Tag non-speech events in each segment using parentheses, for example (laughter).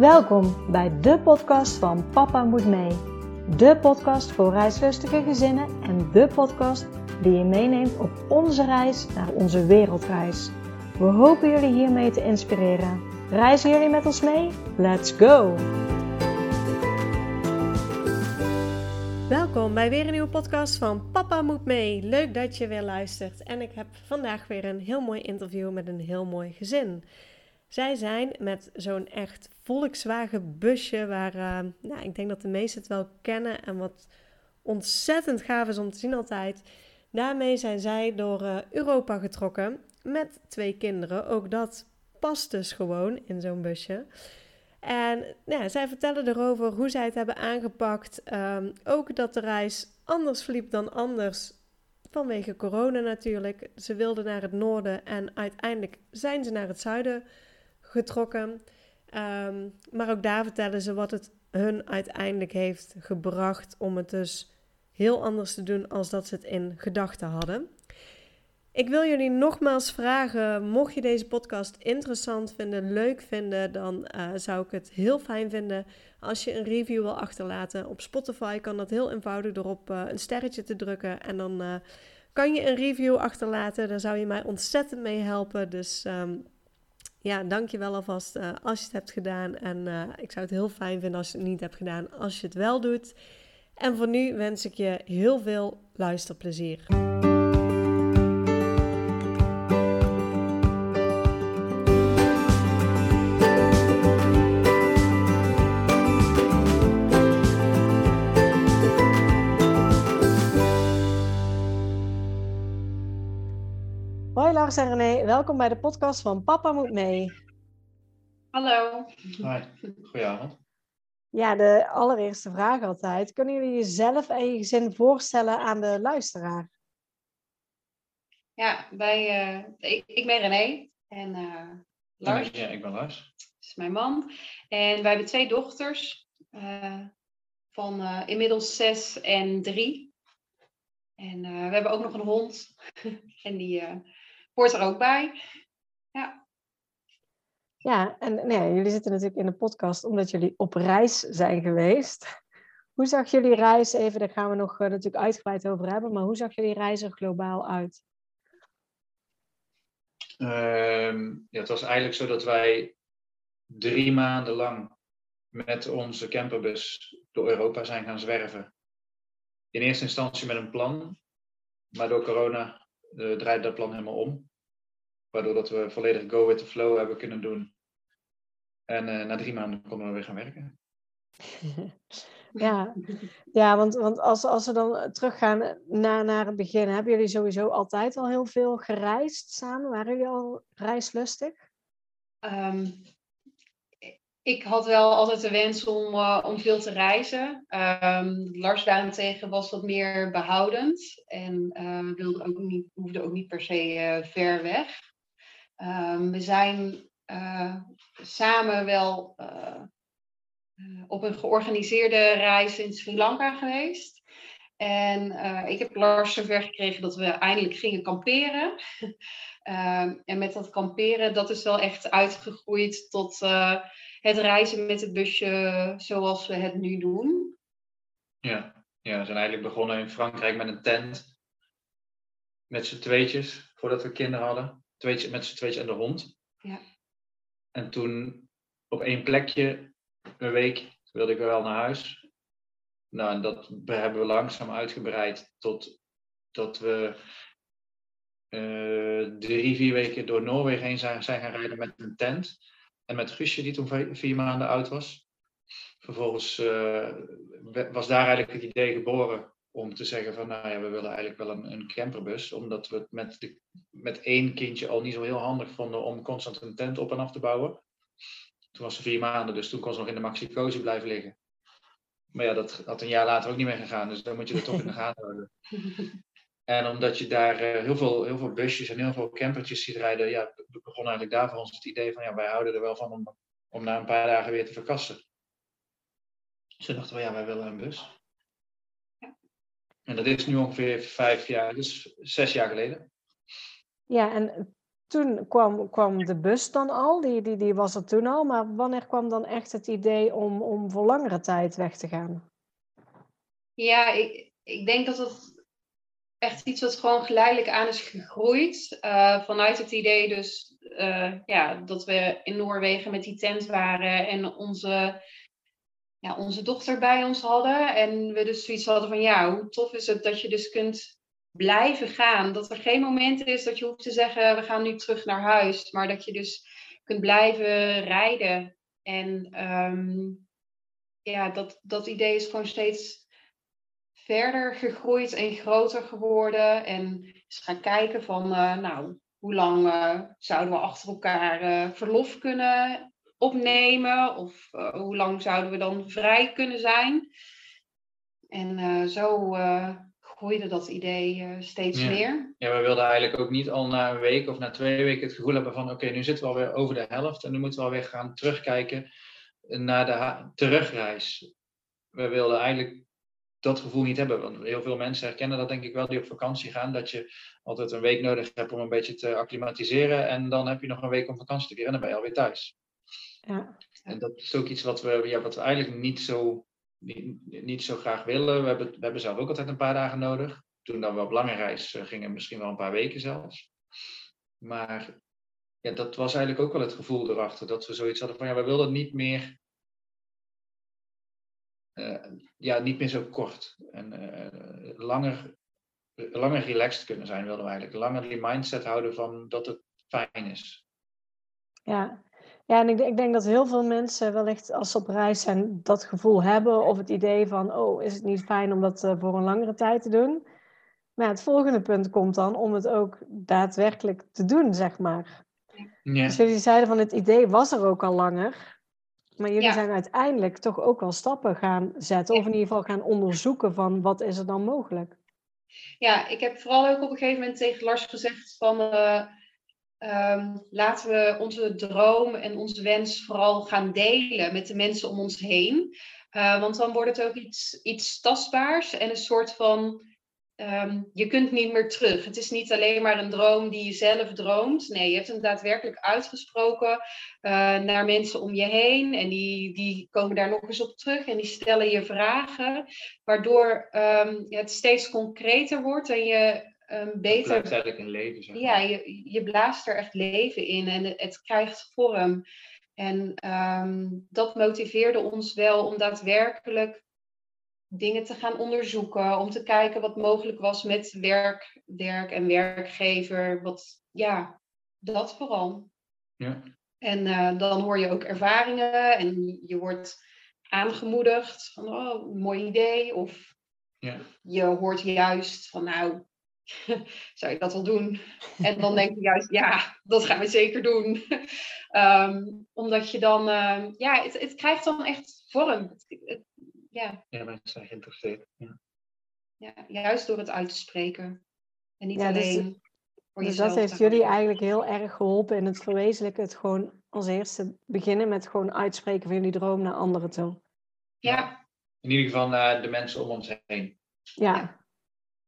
Welkom bij de podcast van Papa Moet Mee. De podcast voor reislustige gezinnen en de podcast die je meeneemt op onze reis naar onze wereldreis. We hopen jullie hiermee te inspireren. Reizen jullie met ons mee? Let's go! Welkom bij weer een nieuwe podcast van Papa Moet Mee. Leuk dat je weer luistert. En ik heb vandaag weer een heel mooi interview met een heel mooi gezin. Zij zijn met zo'n echt Volkswagen busje waar uh, nou, ik denk dat de meesten het wel kennen en wat ontzettend gaaf is om te zien altijd. Daarmee zijn zij door uh, Europa getrokken met twee kinderen. Ook dat past dus gewoon in zo'n busje. En nou, zij vertellen erover hoe zij het hebben aangepakt. Um, ook dat de reis anders verliep dan anders. Vanwege corona natuurlijk. Ze wilden naar het noorden en uiteindelijk zijn ze naar het zuiden getrokken. Um, maar ook daar vertellen ze wat het hun uiteindelijk heeft gebracht om het dus heel anders te doen als dat ze het in gedachten hadden. Ik wil jullie nogmaals vragen, mocht je deze podcast interessant vinden, leuk vinden, dan uh, zou ik het heel fijn vinden als je een review wil achterlaten. Op Spotify kan dat heel eenvoudig door op uh, een sterretje te drukken en dan uh, kan je een review achterlaten. Daar zou je mij ontzettend mee helpen. Dus um, ja, dankjewel alvast als je het hebt gedaan. En ik zou het heel fijn vinden als je het niet hebt gedaan, als je het wel doet. En voor nu wens ik je heel veel luisterplezier. Lars en René, welkom bij de podcast van Papa Moet Mee. Hallo. Hoi, goedenavond. Ja, de allereerste vraag altijd. Kunnen jullie jezelf en je gezin voorstellen aan de luisteraar? Ja, wij, uh, ik, ik, ben René en uh, Lars. Ja, ik ben Lars. Dat is mijn man. En wij hebben twee dochters uh, van inmiddels zes en drie. En we hebben ook nog een hond. (laughs) en die hoort er ook bij. Ja. Ja, en nee, jullie zitten natuurlijk in de podcast omdat jullie op reis zijn geweest. Hoe zag jullie reis, even, daar gaan we nog uh, natuurlijk uitgebreid over hebben, maar hoe zag jullie reis er globaal uit? Um, ja, het was eigenlijk zo dat wij drie maanden lang met onze camperbus door Europa zijn gaan zwerven. In eerste instantie met een plan, maar door corona uh, draaide dat plan helemaal om. Waardoor dat we volledig go with the flow hebben kunnen doen. En uh, na drie maanden konden we weer gaan werken. (laughs) ja, ja want, want als, als we dan teruggaan naar, naar het begin, hebben jullie sowieso altijd al heel veel gereisd samen? Waren jullie al reislustig? Um, ik had wel altijd de wens om, uh, om veel te reizen. Um, Lars daarentegen was wat meer behoudend en uh, wilde ook niet, hoefde ook niet per se uh, ver weg. Um, we zijn samen wel op een georganiseerde reis in Sri Lanka geweest. En ik heb Lars zover gekregen dat we eindelijk gingen kamperen. um, (laughs) en met dat kamperen, dat is wel echt uitgegroeid tot het reizen met het busje zoals we het nu doen. Ja, ja we zijn eigenlijk begonnen in Frankrijk met een tent. Met z'n tweetjes, voordat we kinderen hadden. Met z'n tweetjes en de hond. Ja. En toen op één plekje, een week, wilde ik wel naar huis. Nou, en dat hebben we langzaam uitgebreid tot dat we uh, drie, vier weken door Noorwegen heen zijn, zijn gaan rijden met een tent. En met Guusje, die toen vier maanden oud was. Vervolgens uh, was daar eigenlijk het idee geboren om te zeggen van, nou ja, we willen eigenlijk wel een, een camperbus. Omdat we het met, de, met één kindje al niet zo heel handig vonden om constant een tent op en af te bouwen. Toen was ze vier maanden, dus toen kon ze nog in de Maxi Cozy blijven liggen. Maar ja, dat had een jaar later ook niet meer gegaan, dus dan moet je er toch in de gaten houden. (laughs) En omdat je daar uh, heel, veel, heel veel busjes en heel veel campertjes ziet rijden, ja, begon eigenlijk daar voor ons het idee van, ja, wij houden er wel van om, om na een paar dagen weer te verkassen. Dus toen dachten we, ja, wij willen een bus. En dat is nu ongeveer vijf jaar, dus zes jaar geleden. Ja, en toen kwam, kwam de bus dan al, die, die, die was er toen al, maar wanneer kwam dan echt het idee om, om voor langere tijd weg te gaan? Ja, ik, ik denk dat het echt iets wat gewoon geleidelijk aan is gegroeid. Uh, vanuit het idee dus uh, ja, dat we in Noorwegen met die tent waren en onze, ja, onze dochter bij ons hadden. En we dus zoiets hadden van ja, hoe tof is het dat je dus kunt blijven gaan. Dat er geen moment is dat je hoeft te zeggen we gaan nu terug naar huis. Maar dat je dus kunt blijven rijden. En um, ja, dat, dat idee is gewoon steeds verder gegroeid en groter geworden. En eens gaan kijken van, uh, nou, hoe lang uh, zouden we achter elkaar uh, verlof kunnen opnemen? Of hoe lang zouden we dan vrij kunnen zijn? En zo groeide dat idee steeds meer. Ja, we wilden eigenlijk ook niet al na een week of na twee weken het gevoel hebben van, oké, nu zitten we alweer over de helft en nu moeten we alweer gaan terugkijken naar de terugreis. We wilden eigenlijk dat gevoel niet hebben. Want heel veel mensen herkennen dat denk ik wel die op vakantie gaan. Dat je altijd een week nodig hebt om een beetje te acclimatiseren. En dan heb je nog een week om vakantie te keren en dan ben je alweer thuis. Ja. En dat is ook iets wat we, ja, wat we eigenlijk niet zo, niet, niet zo graag willen. We hebben, we hebben zelf ook altijd een paar dagen nodig. Toen dan we op lange reis eh, gingen, misschien wel een paar weken zelfs. Maar ja, dat was eigenlijk ook wel het gevoel erachter. Dat we zoiets hadden van ja, we willen niet meer uh, ja, niet meer zo kort. En uh, langer, langer relaxed kunnen zijn, wilden we eigenlijk. Langer die mindset houden van dat het fijn is. Ja, ja en ik, ik denk dat heel veel mensen wellicht als ze op reis zijn dat gevoel hebben. Of het idee van, oh, is het niet fijn om dat uh, voor een langere tijd te doen? Maar het volgende punt komt dan om het ook daadwerkelijk te doen, zeg maar. Ja. Dus jullie zeiden van het idee was er ook al langer. Maar jullie zijn uiteindelijk toch ook wel stappen gaan zetten, of in ieder geval gaan onderzoeken van wat is er dan mogelijk. Ja, ik heb vooral ook op een gegeven moment tegen Lars gezegd van uh, um, laten we onze droom en onze wens vooral gaan delen met de mensen om ons heen. Uh, want dan wordt het ook iets, iets tastbaars en een soort van Ehm, je kunt niet meer terug. Het is niet alleen maar een droom die je zelf droomt. Nee, je hebt hem daadwerkelijk uitgesproken uh, naar mensen om je heen. En die, die komen daar nog eens op terug en die stellen je vragen. Waardoor um, het steeds concreter wordt en je um, beter. Eigenlijk een leven. Zeg maar. Ja, je, je blaast er echt leven in en het, krijgt vorm. En dat motiveerde ons wel om daadwerkelijk dingen te gaan onderzoeken, om te kijken wat mogelijk was met werk, werk en werkgever. Wat, ja, dat vooral. Ja. En uh, dan hoor je ook ervaringen en je wordt aangemoedigd van, oh, mooi idee. Of ja. je hoort juist van, nou, (laughs) zou je dat wel doen? En dan denk je juist, ja, dat gaan we zeker doen. um, (laughs) omdat je dan, uh, ja, het, het, krijgt dan echt vorm. Het, het, ja. Ja, mensen zijn geïnteresseerd. Ja. ja, juist door het uit te spreken. En niet ja, dus alleen dus, voor Dus dat heeft jullie eigenlijk heel erg geholpen in het verwezenlijken. Het gewoon als eerste beginnen met gewoon uitspreken van jullie droom naar anderen toe. Ja. In ieder geval naar de mensen om ons heen. Ja.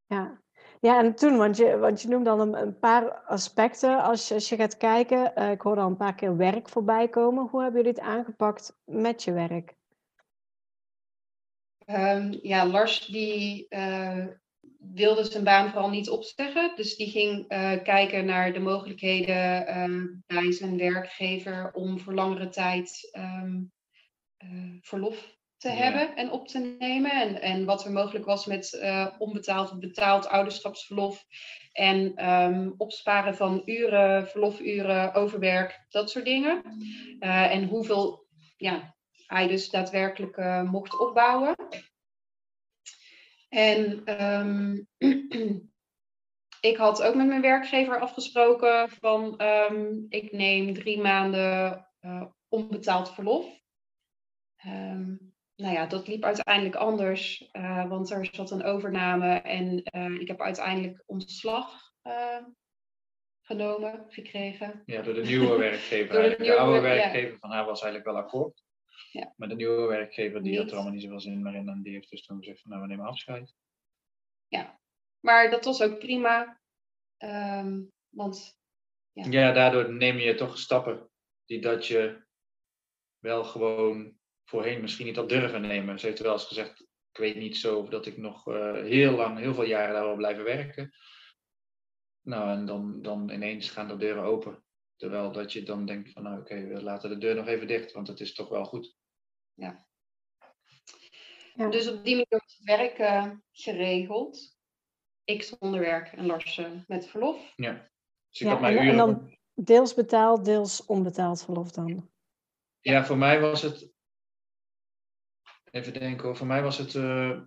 Ja. Ja, en toen, want je, want je noemt dan een, paar aspecten als je, als je gaat kijken. Uh, ik hoorde al een paar keer werk voorbij komen. Hoe hebben jullie het aangepakt met je werk? Um, ja, Lars die uh, wilde zijn baan vooral niet opzeggen. Dus die ging uh, kijken naar de mogelijkheden uh, bij zijn werkgever om voor langere tijd um, verlof te ja. hebben en op te nemen. En, en wat er mogelijk was met onbetaald of betaald ouderschapsverlof. En um, opsparen van uren, verlofuren, overwerk, dat soort dingen. en hoeveel ja, hij dus daadwerkelijk uh, mocht opbouwen. En um, (clears throat) ik had ook met mijn werkgever afgesproken van um, ik neem drie maanden onbetaald verlof. Um, nou ja, dat liep uiteindelijk anders, uh, want er zat een overname en ik heb uiteindelijk ontslag genomen, gekregen. Ja, door de nieuwe werkgever. (laughs) de, nieuwe, de, oude werkgever ja. van haar was eigenlijk wel akkoord. Ja. Maar de nieuwe werkgever die had er allemaal niet zoveel zin meer in. En die heeft dus toen gezegd van nou we nemen afscheid. Ja, maar dat was ook prima. Um, want Ja. ja, daardoor neem je toch stappen die dat je wel gewoon voorheen misschien niet had durven nemen. Ze heeft wel eens gezegd, ik weet niet zo of dat ik nog eh, heel lang, heel veel jaren daar wil blijven werken. Nou, en dan, dan ineens gaan de deuren open. Terwijl dat je dan denkt van, nou oké, we laten de deur nog even dicht, want het is toch wel goed. Ja. Dus op die manier wordt het werk eh, geregeld. Ik zonder werk en Lars met verlof. Ja. Dus ik Ja, had mijn en, en uren... dan deels betaald, deels onbetaald verlof dan. Ja, voor mij was het. Even denken. Voor mij was het eh,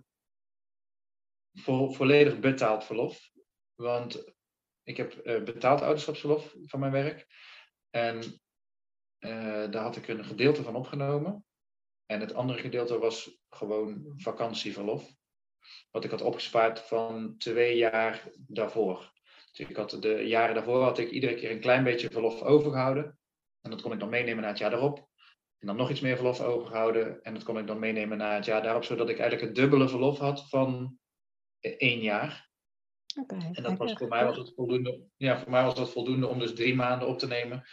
vo- volledig betaald verlof. Want ik heb eh, betaald ouderschapsverlof van mijn werk. En eh, daar had ik een gedeelte van opgenomen. En het andere gedeelte was gewoon vakantieverlof. Wat ik had opgespaard van twee jaar daarvoor. Dus ik had de jaren daarvoor had ik iedere keer een klein beetje verlof overgehouden. En dat kon ik dan meenemen naar het jaar daarop. En dan nog iets meer verlof overgehouden. En dat kon ik dan meenemen naar het jaar daarop. Zodat ik eigenlijk het dubbele verlof had van eh, één jaar. Oké. En dat was, voor mij was het voldoende. Ja, voor mij was dat voldoende om dus drie maanden op te nemen.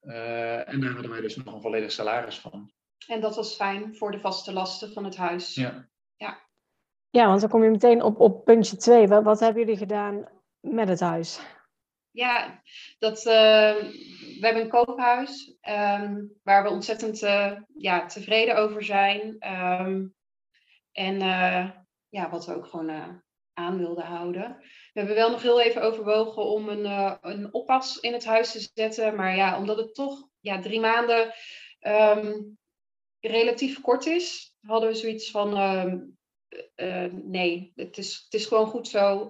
Eh, en daar hadden wij dus nog een volledig salaris van. En dat was fijn voor de vaste lasten van het huis. Ja. Ja, want dan kom je meteen op, op puntje 2. Wat, wat hebben jullie gedaan met het huis? Ja, dat, eh, we hebben een koophuis ehm, waar we ontzettend eh, ja, tevreden over zijn. Ehm, en eh, ja, wat we ook gewoon aan wilden houden. We hebben wel nog heel even overwogen om een, een oppas in het huis te zetten. Maar ja, omdat het toch ja, drie maanden ehm, relatief kort is, hadden we zoiets van nee, het is, het is gewoon goed zo.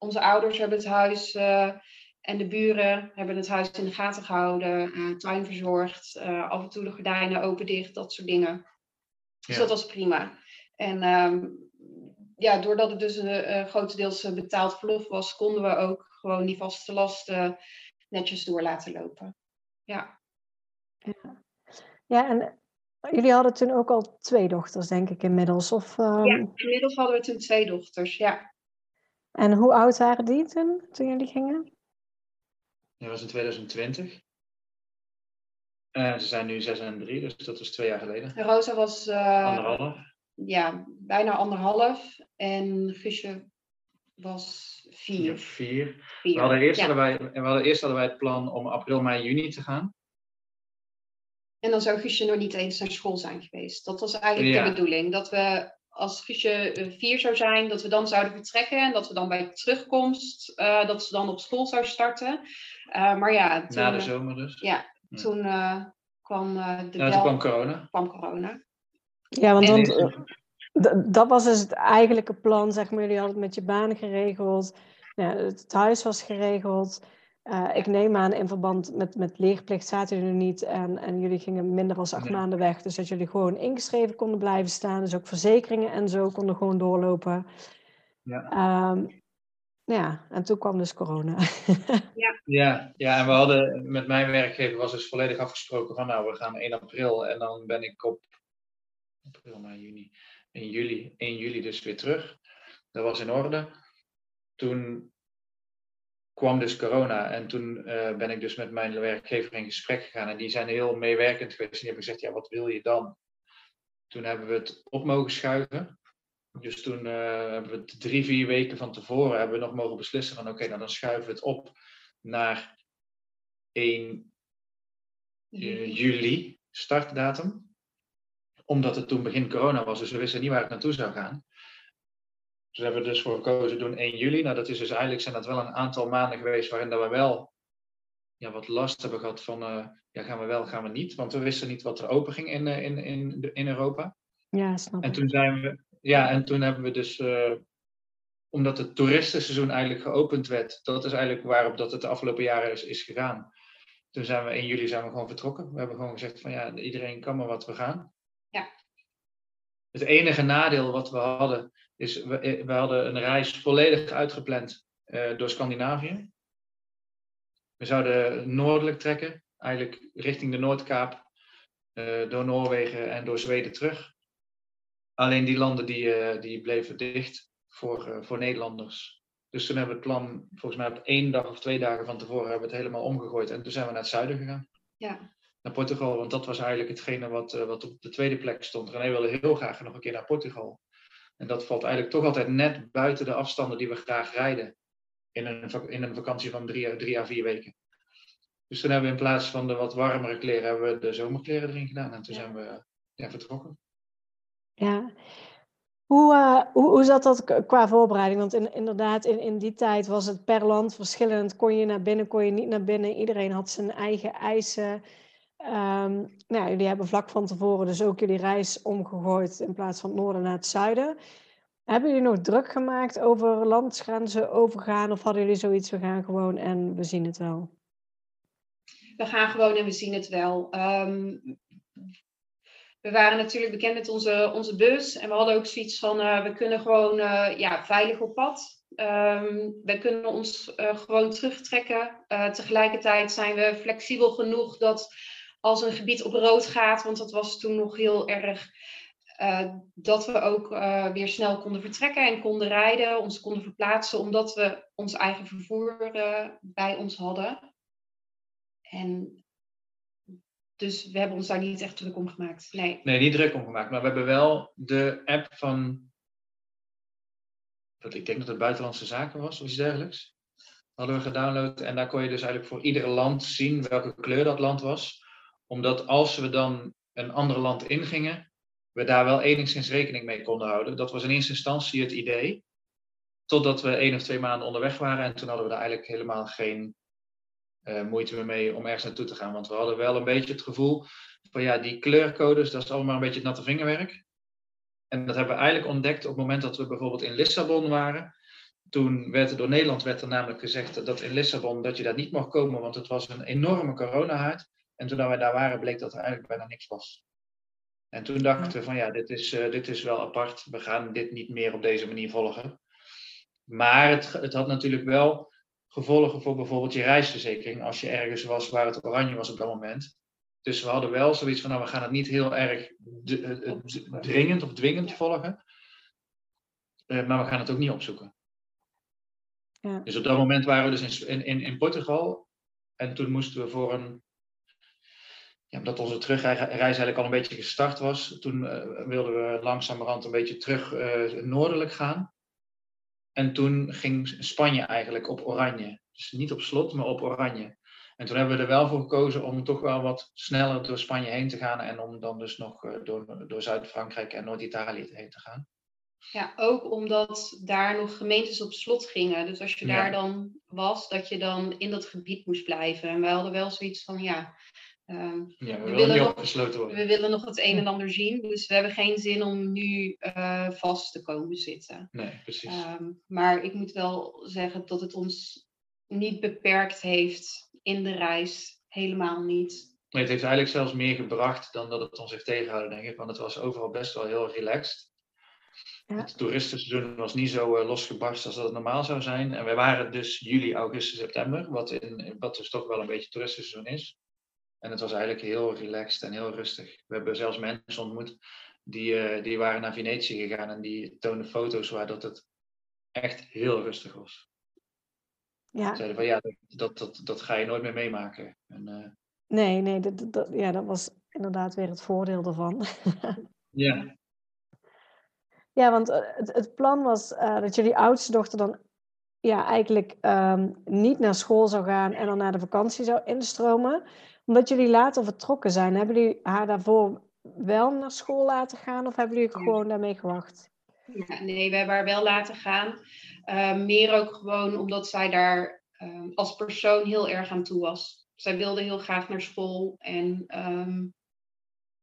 Onze ouders hebben het huis eh, en de buren hebben het huis in de gaten gehouden, eh, tuin verzorgd, eh, af en toe de gordijnen open dicht, dat soort dingen. Dus Ja. dat was prima. En ehm, ja, doordat het dus een eh, grotendeels betaald verlof was, konden we ook gewoon die vaste lasten netjes door laten lopen. Ja, Ja, en jullie hadden toen ook al twee dochters, denk ik, inmiddels. Of, ehm, ja inmiddels hadden we toen twee dochters. Ja, En hoe oud waren die toen, toen jullie gingen? Dat was in 2020. En ze zijn nu 6 en 3, dus dat was twee jaar geleden. Rosa was eh, Anderhalf. ja, bijna anderhalf en Guusje was Ja, vier. vier. vier. We hadden, eerst Ja. hadden wij, we hadden eerst hadden wij het plan om april, mei, juni te gaan. En dan zou Guusje nog niet eens naar school zijn geweest. Dat was eigenlijk Ja. de bedoeling. Dat we als Guusje eh, vier zou zijn, dat we dan zouden vertrekken. En dat we dan bij terugkomst, eh, dat ze dan op school zou starten. Eh, maar ja, toen, Na de zomer dus. ja, Ja. toen eh, kwam eh, de Ja, toen bel, kwam corona. kwam corona. Ja, want, En want, deze- eh, d- dat was dus het eigenlijke plan, zeg maar. Jullie hadden het met je baan geregeld. Ja, het, het huis was geregeld. Eh, ik neem aan, in verband met, met leerplicht zaten jullie niet. En, en jullie gingen minder dan acht Nee. maanden weg. Dus dat jullie gewoon ingeschreven konden blijven staan. Dus ook verzekeringen en zo konden gewoon doorlopen. Ja. Ehm, ja, en toen kwam dus corona. (laughs) Ja, ja, en we hadden met mijn werkgever was dus volledig afgesproken van nou, we gaan 1 april en dan ben ik op april, mei, juni, in juli, 1 juli dus weer terug. Dat was in orde. Toen kwam dus corona en toen eh, ben ik dus met mijn werkgever in gesprek gegaan en die zijn heel meewerkend geweest. En die hebben gezegd, ja, wat wil je dan? Toen hebben we het op mogen schuiven. Dus toen eh, hebben we het drie, vier weken van tevoren hebben we nog mogen beslissen van oké, nou dan schuiven we het op naar 1 eh, juli startdatum. Omdat het toen begin corona was, dus we wisten niet waar het naartoe zou gaan. Dus hebben we dus voor gekozen doen 1 juli. Nou, dat is dus eigenlijk zijn dat wel een aantal maanden geweest waarin dat we wel ja, wat last hebben gehad van eh, ja, gaan we wel, gaan we niet. Want we wisten niet wat er open ging in, eh, in, in, in Europa. ja, snap En toen zijn we, ja, en toen hebben we dus, eh, omdat het toeristenseizoen eigenlijk geopend werd, dat is eigenlijk waarop dat het de afgelopen jaren is, is gegaan. Toen zijn we in juli zijn we gewoon vertrokken. We hebben gewoon gezegd van ja, iedereen kan maar wat we gaan. Ja. Het enige nadeel wat we hadden, is we, eh, we hadden een reis volledig uitgepland eh, door Scandinavië. We zouden noordelijk trekken, eigenlijk richting de Noordkaap, eh, door Noorwegen en door Zweden terug. Alleen die landen die, die bleven dicht voor, voor Nederlanders. Dus toen hebben we het plan, volgens mij op één dag of twee dagen van tevoren, hebben we het helemaal omgegooid. En toen zijn we naar het zuiden gegaan. Ja. Naar Portugal, want dat was eigenlijk hetgene wat, wat op de tweede plek stond. René wilde heel graag nog een keer naar Portugal. En dat valt eigenlijk toch altijd net buiten de afstanden die we graag rijden. In een, in een vakantie van drie, drie à vier weken. Dus toen hebben we in plaats van de wat warmere kleren, hebben we de zomerkleren erin gedaan. En toen zijn we ja, vertrokken. Ja. Hoe, uh, hoe, hoe zat dat qua voorbereiding? Want in, inderdaad, in, in die tijd was het per land verschillend. Kon je naar binnen, kon je niet naar binnen. Iedereen had zijn eigen eisen. Um, nou, jullie hebben vlak van tevoren dus ook jullie reis omgegooid in plaats van het noorden naar het zuiden. Hebben jullie nog druk gemaakt over landsgrenzen overgaan? Of hadden jullie zoiets, we gaan gewoon en we zien het wel? We gaan gewoon en we zien het wel. Um, we waren natuurlijk bekend met onze, onze bus en we hadden ook zoiets van, uh, we kunnen gewoon uh, ja, veilig op pad. Um, we kunnen ons uh, gewoon terugtrekken. tegelijkertijd zijn we flexibel genoeg dat als een gebied op rood gaat, want dat was toen nog heel erg, dat we ook weer snel konden vertrekken en konden rijden, ons konden verplaatsen, omdat we ons eigen vervoer bij ons hadden. En dus we hebben ons daar niet echt druk om gemaakt. Nee. Nee, niet druk om gemaakt. Maar we hebben wel de app van. Ik denk dat het Buitenlandse Zaken was of iets dergelijks. Hadden we gedownload. En daar kon je dus eigenlijk voor ieder land zien welke kleur dat land was. Omdat als we dan een ander land ingingen, we daar wel enigszins rekening mee konden houden. Dat was in eerste instantie het idee. Totdat we één of twee maanden onderweg waren. En toen hadden we daar eigenlijk helemaal geen uh, moeite mee om ergens naartoe te gaan. Want we hadden wel een beetje het gevoel van ja, die kleurcodes, dat is allemaal een beetje het natte vingerwerk. En dat hebben we eigenlijk ontdekt op het moment dat we bijvoorbeeld in Lissabon waren. Toen werd er door Nederland werd er namelijk gezegd dat in Lissabon dat je daar niet mocht komen, want het was een enorme coronahaard. En toen wij daar waren, bleek dat er eigenlijk bijna niks was. En toen dachten we van ja, dit is, uh, dit is wel apart. We gaan dit niet meer op deze manier volgen. Maar het, het had natuurlijk wel gevolgen voor bijvoorbeeld je reisverzekering als je ergens was waar het oranje was op dat moment. Dus we hadden wel zoiets van, nou, we gaan het niet heel erg dringend of dwingend volgen, uh, maar we gaan het ook niet opzoeken. Ja. Dus op dat moment waren we dus in, in, in Portugal en toen moesten we voor een, ja, omdat onze terugreis eigenlijk al een beetje gestart was, toen uh, wilden we langzamerhand een beetje terug uh, noordelijk gaan. En toen ging Spanje eigenlijk op oranje. Dus niet op slot, maar op oranje. En toen hebben we er wel voor gekozen om toch wel wat sneller door Spanje heen te gaan en om dan dus nog eh, door, door Zuid-Frankrijk en Noord-Italië heen te gaan. Ja, ook omdat daar nog gemeentes op slot gingen. Dus als je daar dan was, dat je dan in dat gebied moest blijven. En wij hadden wel zoiets van, ja, Ja, we, we willen niet opgesloten worden. We willen nog het een en ander zien. Dus we hebben geen zin om nu uh, vast te komen zitten. Nee, precies. Um, maar ik moet wel zeggen dat het ons niet beperkt heeft in de reis. Helemaal niet. Nee, het heeft eigenlijk zelfs meer gebracht dan dat het ons heeft tegengehouden, denk ik. Want het was overal best wel heel relaxed. Ja. Het toeristenseizoen was niet zo uh, losgebarst als dat het normaal zou zijn. En wij waren dus juli, augustus, september, wat, in, wat dus toch wel een beetje toeristenseizoen is. En het was eigenlijk heel relaxed en heel rustig. We hebben zelfs mensen ontmoet die, uh, die waren naar Venetië gegaan en die toonden foto's waar dat het echt heel rustig was. Ja. Zeiden van ja, dat, dat, dat, ga je nooit meer meemaken. En, uh... Nee, nee, dat, dat, ja, dat was inderdaad weer het voordeel ervan. ja. (laughs) Ja, want eh, het, het plan was uh, dat jullie oudste dochter dan ja, eigenlijk um, niet naar school zou gaan en dan naar de vakantie zou instromen omdat jullie later vertrokken zijn, hebben jullie haar daarvoor wel naar school laten gaan of hebben jullie gewoon daarmee gewacht? Ja, nee, we hebben haar wel laten gaan. Uh, meer ook gewoon omdat zij daar uh, als persoon heel erg aan toe was. Zij wilde heel graag naar school en um,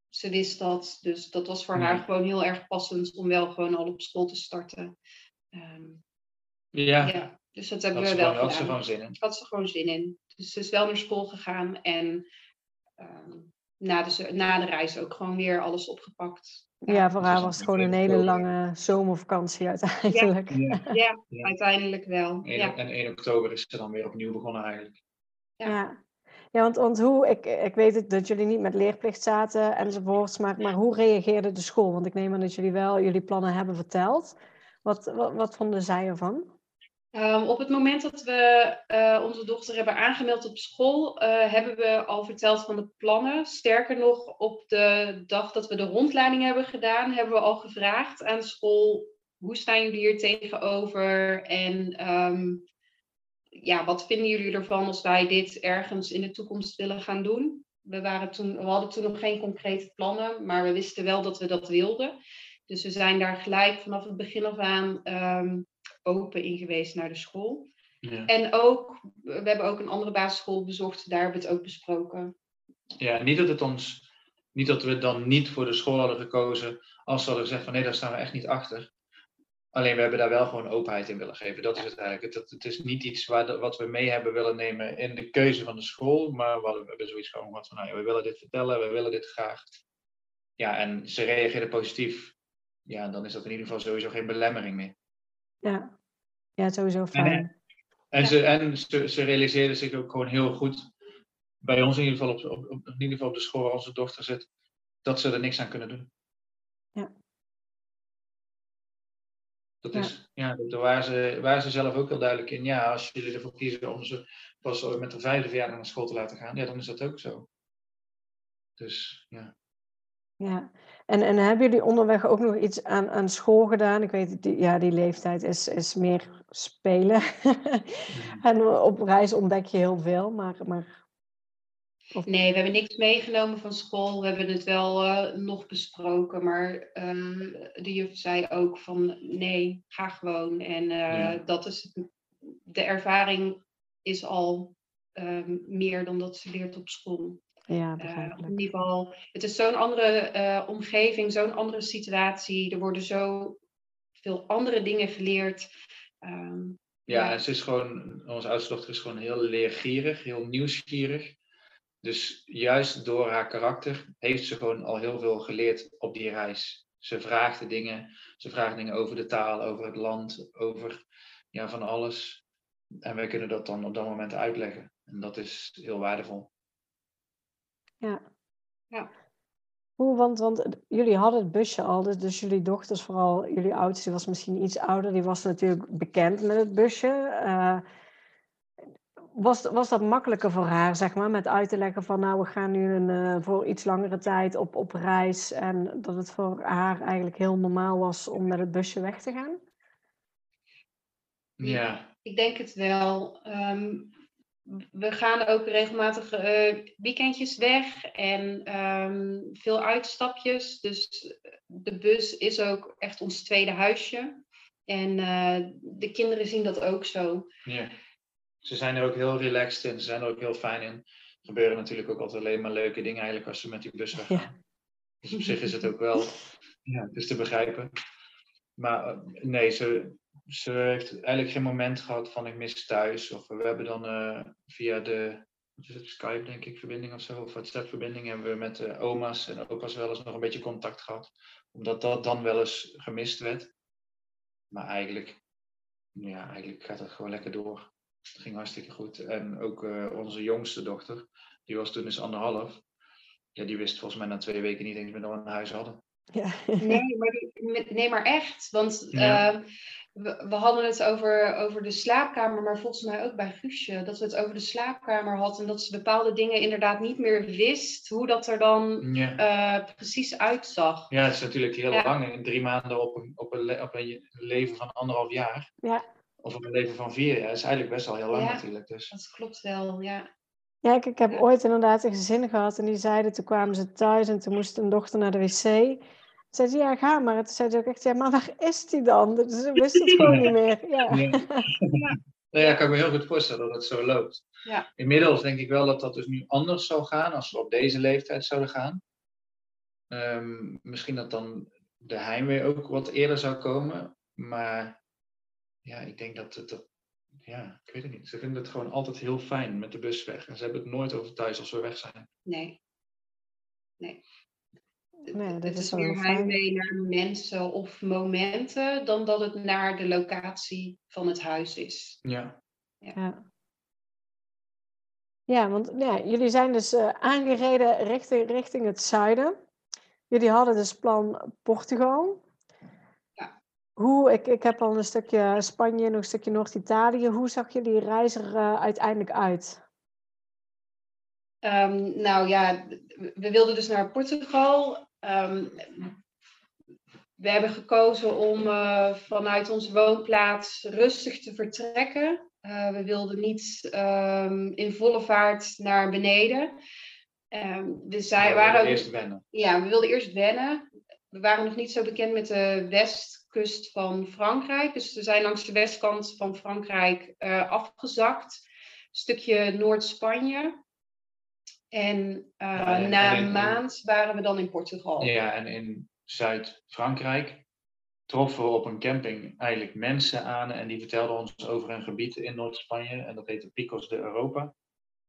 ze wist dat. Dus dat was voor haar gewoon heel erg passend om wel gewoon al op school te starten. Um, ja. ja. Dus dat hebben we wel gedaan. Had ze gewoon zin in. Had ze gewoon zin in. Dus ze is wel naar school gegaan en um, na, de, na de reis ook gewoon weer alles opgepakt. Ja, voor haar was het gewoon een hele lange zomervakantie uiteindelijk. Ja, ja. ja uiteindelijk wel. ja. En 1 oktober is ze dan weer opnieuw begonnen eigenlijk. Ja, ja. want, want hoe, ik, ik weet dat jullie niet met leerplicht zaten enzovoorts, maar, maar hoe reageerde de school? Want ik neem aan dat jullie wel jullie plannen hebben verteld. Wat, wat, wat vonden zij ervan? Ehm, op het moment dat we eh, onze dochter hebben aangemeld op school, uh, hebben we al verteld van de plannen. Sterker nog, op de dag dat we de rondleiding hebben gedaan, hebben we al gevraagd aan school: hoe staan jullie hier tegenover? En um, ja, wat vinden jullie ervan als wij dit ergens in de toekomst willen gaan doen? We, waren toen, we hadden toen nog geen concrete plannen, maar we wisten wel dat we dat wilden. Dus we zijn daar gelijk vanaf het begin af aan um, open in geweest naar de school. Ja. En ook, we hebben ook een andere basisschool bezocht, daar hebben we het ook besproken. Ja, niet dat het ons, niet dat we dan niet voor de school hadden gekozen als ze hadden gezegd van nee, daar staan we echt niet achter. Alleen we hebben daar wel gewoon openheid in willen geven. Dat is het eigenlijk. Het, het is niet iets waar wat we mee hebben willen nemen in de keuze van de school. Maar we hebben zoiets gewoon gehad van, nou, we willen dit vertellen, we willen dit graag. Ja, en ze reageerden positief. Ja, dan is dat in ieder geval sowieso geen belemmering meer. Ja, ja sowieso fijn. En, en, ze, en ze, ze realiseerden zich ook gewoon heel goed, bij ons in ieder geval op, op, op, in ieder geval op de school waar onze dochter zit, dat ze er niks aan kunnen doen. Ja. Dat is, ja, daar waren ze, waren ze zelf ook heel duidelijk in. Ja, als jullie ervoor kiezen om ze pas met de vijfde verjaardag naar school te laten gaan, ja, dan is dat ook zo. Dus ja. Ja, en, en hebben jullie onderweg ook nog iets aan, aan school gedaan? Ik weet, die, ja, die leeftijd is, is meer spelen. (laughs) en op reis ontdek je heel veel, maar, maar Nee, we hebben niks meegenomen van school. We hebben het wel uh, nog besproken, maar uh, de juf zei ook van nee, ga gewoon. En uh, ja. dat is de ervaring is al ehm, meer dan dat ze leert op school. Ja, in ieder geval, het is zo'n andere omgeving, zo'n andere situatie. Er worden zo veel andere dingen geleerd. Um, ja, ja, ze is gewoon, onze oudste dochter is gewoon heel leergierig, heel nieuwsgierig. Dus juist door haar karakter heeft ze gewoon al heel veel geleerd op die reis. Ze vraagt dingen, ze vraagt dingen over de taal, over het land, over ja, van alles. En wij kunnen dat dan op dat moment uitleggen. En dat is heel waardevol. Ja. ja. Hoe, want, want jullie hadden het busje al, dus, dus jullie dochters, vooral jullie oudste, was misschien iets ouder, die was natuurlijk bekend met het busje. Uh, was, was dat makkelijker voor haar, zeg maar, met uit te leggen van nou, we gaan nu een, uh, voor iets langere tijd op, op reis en dat het voor haar eigenlijk heel normaal was om met het busje weg te gaan? Ja. Ik denk het wel. Um, we gaan ook regelmatig uh, weekendjes weg en um, veel uitstapjes. Dus de bus is ook echt ons tweede huisje. En uh, de kinderen zien dat ook zo. Ja ze zijn er ook heel relaxed in. Ze zijn er ook heel fijn in. Er gebeuren natuurlijk ook altijd alleen maar leuke dingen eigenlijk als ze met die bus (laughs) weggaan. Ja. Dus op zich is het ook wel ja, is te begrijpen. Maar eh, nee, ze, ze heeft eigenlijk geen moment gehad van ik mis thuis. Of we hebben dan uh, via de wat is het, Skype denk ik, verbinding of zo, of WhatsApp-verbinding, hebben we met de oma's en opa's wel eens nog een beetje contact gehad. Omdat dat dan wel eens gemist werd. Maar eigenlijk, ja, eigenlijk gaat het gewoon lekker door. Het ging hartstikke goed. En ook uh, onze jongste dochter, die was toen eens anderhalf. Ja, die wist volgens mij na twee weken niet eens meer dat we een huis hadden. Ja. Nee, maar, nee, maar echt. Want ja. uh, we, we, hadden het over, over de slaapkamer, maar volgens mij ook bij Guusje. Dat we het over de slaapkamer hadden. En dat ze bepaalde dingen inderdaad niet meer wist. Hoe dat er dan ja. uh, precies uitzag. Ja, het is natuurlijk heel ja. lang. In drie maanden op een, op, een, op een leven van anderhalf jaar. Ja of een leven van vier jaar, is eigenlijk best wel heel lang ja, natuurlijk. Dus. Dat klopt wel, ja. Ja, ik, ik heb ja. ooit inderdaad een gezin gehad en die zeiden, toen kwamen ze thuis en toen moest een dochter naar de wc. Zei ze, ja, ga maar. Toen zei ze ook echt, ja, maar waar is die dan? Dus ze wist het gewoon niet meer. (laughs) Ja. Ja. (laughs) Nou ja, ik kan me heel goed voorstellen dat het zo loopt. Ja. Inmiddels denk ik wel dat dat dus nu anders zou gaan als we op deze leeftijd zouden gaan. Um, misschien dat dan de heimwee ook wat eerder zou komen. Maar ja, ik denk dat het, dat, ja, ik weet het niet. Ze vinden het gewoon altijd heel fijn met de bus weg. En ze hebben het nooit over thuis als we weg zijn. Nee. Nee. Nee, dat het is, is meer heimwee naar mensen of momenten dan dat het naar de locatie van het huis is. Ja. Ja, ja. ja want ja, jullie zijn dus uh, aangereden richting, richting het zuiden. Jullie hadden dus plan Portugal. hoe, ik, ik heb al een stukje Spanje, nog een stukje Noord-Italië. Hoe zag je die reis er uh, uiteindelijk uit? Um, nou ja, we wilden dus naar Portugal. Um, we hebben gekozen om uh, vanuit onze woonplaats rustig te vertrekken. Uh, we wilden niet um, in volle vaart naar beneden. we, zei, we waren ook, eerst wennen. Ja, we wilden eerst wennen. We waren nog niet zo bekend met de westkust van Frankrijk. Dus we zijn langs de westkant van Frankrijk uh, afgezakt. Een stukje Noord-Spanje. En, uh, en na een maand waren we dan in Portugal. Ja, en in Zuid-Frankrijk troffen we op een camping eigenlijk mensen aan en die vertelden ons over een gebied in Noord-Spanje en dat heette Picos de Europa.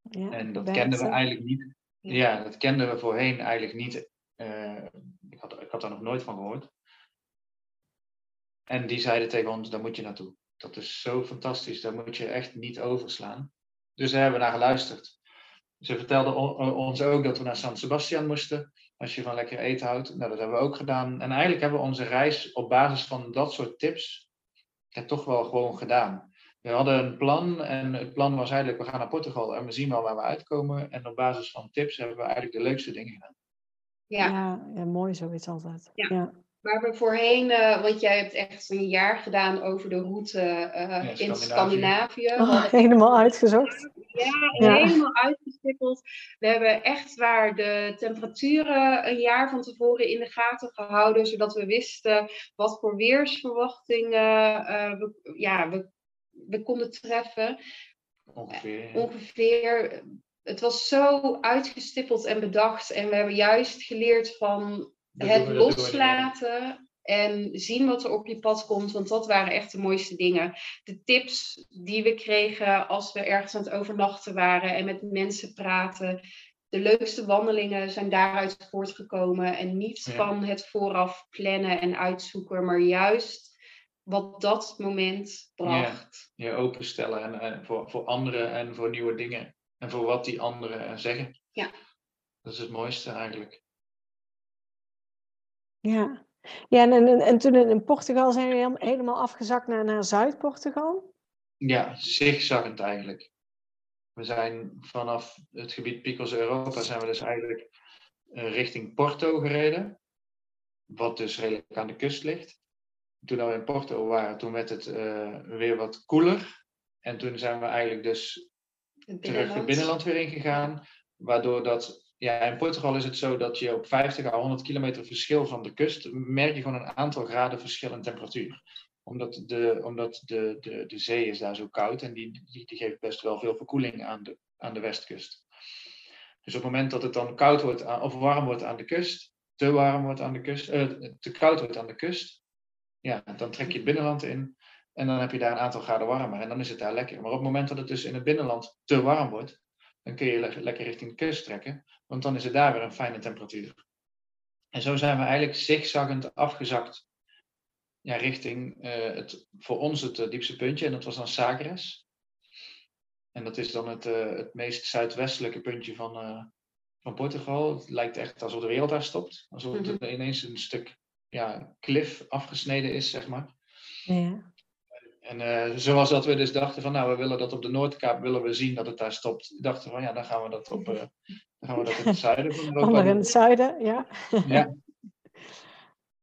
Ja, en dat kenden we eigenlijk niet. Ja. ja. dat kenden we voorheen eigenlijk niet. Uh, ik, had, ik had daar nog nooit van gehoord. En die zeiden tegen ons, daar moet je naartoe. Dat is zo fantastisch, daar moet je echt niet overslaan. Dus daar hebben we naar geluisterd. Ze vertelden ons ook dat we naar San Sebastian moesten. Als je van lekker eten houdt. Nou, dat hebben we ook gedaan. En eigenlijk hebben we onze reis op basis van dat soort tips ja, toch wel gewoon gedaan. We hadden een plan en het plan was eigenlijk, we gaan naar Portugal en we zien wel waar we uitkomen. En op basis van tips hebben we eigenlijk de leukste dingen gedaan. Ja, ja, ja mooi zoiets altijd. ja. Waar we voorheen, uh, want jij hebt echt een jaar gedaan over de route uh, in Scandinavië. Oh, helemaal uitgezocht. Ja, ja, helemaal uitgestippeld. We hebben echt waar de temperaturen een jaar van tevoren in de gaten gehouden, zodat we wisten wat voor weersverwachtingen uh, we, ja, we, we konden treffen. Ongeveer. Ongeveer. Het was zo uitgestippeld en bedacht. En we hebben juist geleerd van het loslaten en zien wat er op je pad komt, want dat waren echt de mooiste dingen. De tips die we kregen als we ergens aan het overnachten waren en met mensen praten. De leukste wandelingen zijn daaruit voortgekomen en niet van het vooraf plannen en uitzoeken, maar juist wat dat moment bracht. Ja, je openstellen en, en voor, voor anderen en voor nieuwe dingen en voor wat die anderen zeggen. Ja. Dat is het mooiste eigenlijk. Ja, ja en, en, en toen in Portugal zijn we helemaal afgezakt naar, naar Zuid-Portugal? Ja, zigzaggend eigenlijk. We zijn vanaf het gebied Picos Europa zijn we dus eigenlijk uh, richting Porto gereden. Wat dus redelijk aan de kust ligt. Toen we in Porto waren, toen werd het uh, weer wat koeler. En toen zijn we eigenlijk dus terug het binnenland weer ingegaan. Waardoor dat ja, in Portugal is het zo dat je op 50 à 100 kilometer verschil van de kust merk je gewoon een aantal graden verschil in temperatuur. Omdat de, omdat de, de, de zee is daar zo koud en die, die, die geeft best wel veel verkoeling aan de, aan de westkust. Dus op het moment dat het dan koud wordt of warm wordt aan de kust, te warm wordt aan de kust, uh, te koud wordt aan de kust, ja, dan trek je het binnenland in en dan heb je daar een aantal graden warmer en dan is het daar lekker. Maar op het moment dat het dus in het binnenland te warm wordt, dan kun je lekker richting de kust trekken, want dan is het daar weer een fijne temperatuur. En zo zijn we eigenlijk zigzaggend afgezakt ja, richting uh, het, voor ons het uh, diepste puntje, en dat was dan Sagres. En dat is dan het, uh, het meest zuidwestelijke puntje van, van Portugal. Het lijkt echt alsof de wereld daar stopt. Alsof -hmm. er ineens een stuk ja, klif afgesneden is, zeg maar. Ja. En uh, zoals dat we dus dachten van, nou, we willen dat op de Noordkaap, willen we zien dat het daar stopt. Dachten van, ja, dan gaan we dat op, uh, dan gaan we dat in het zuiden van Europa Ander in het zuiden, ja. ja.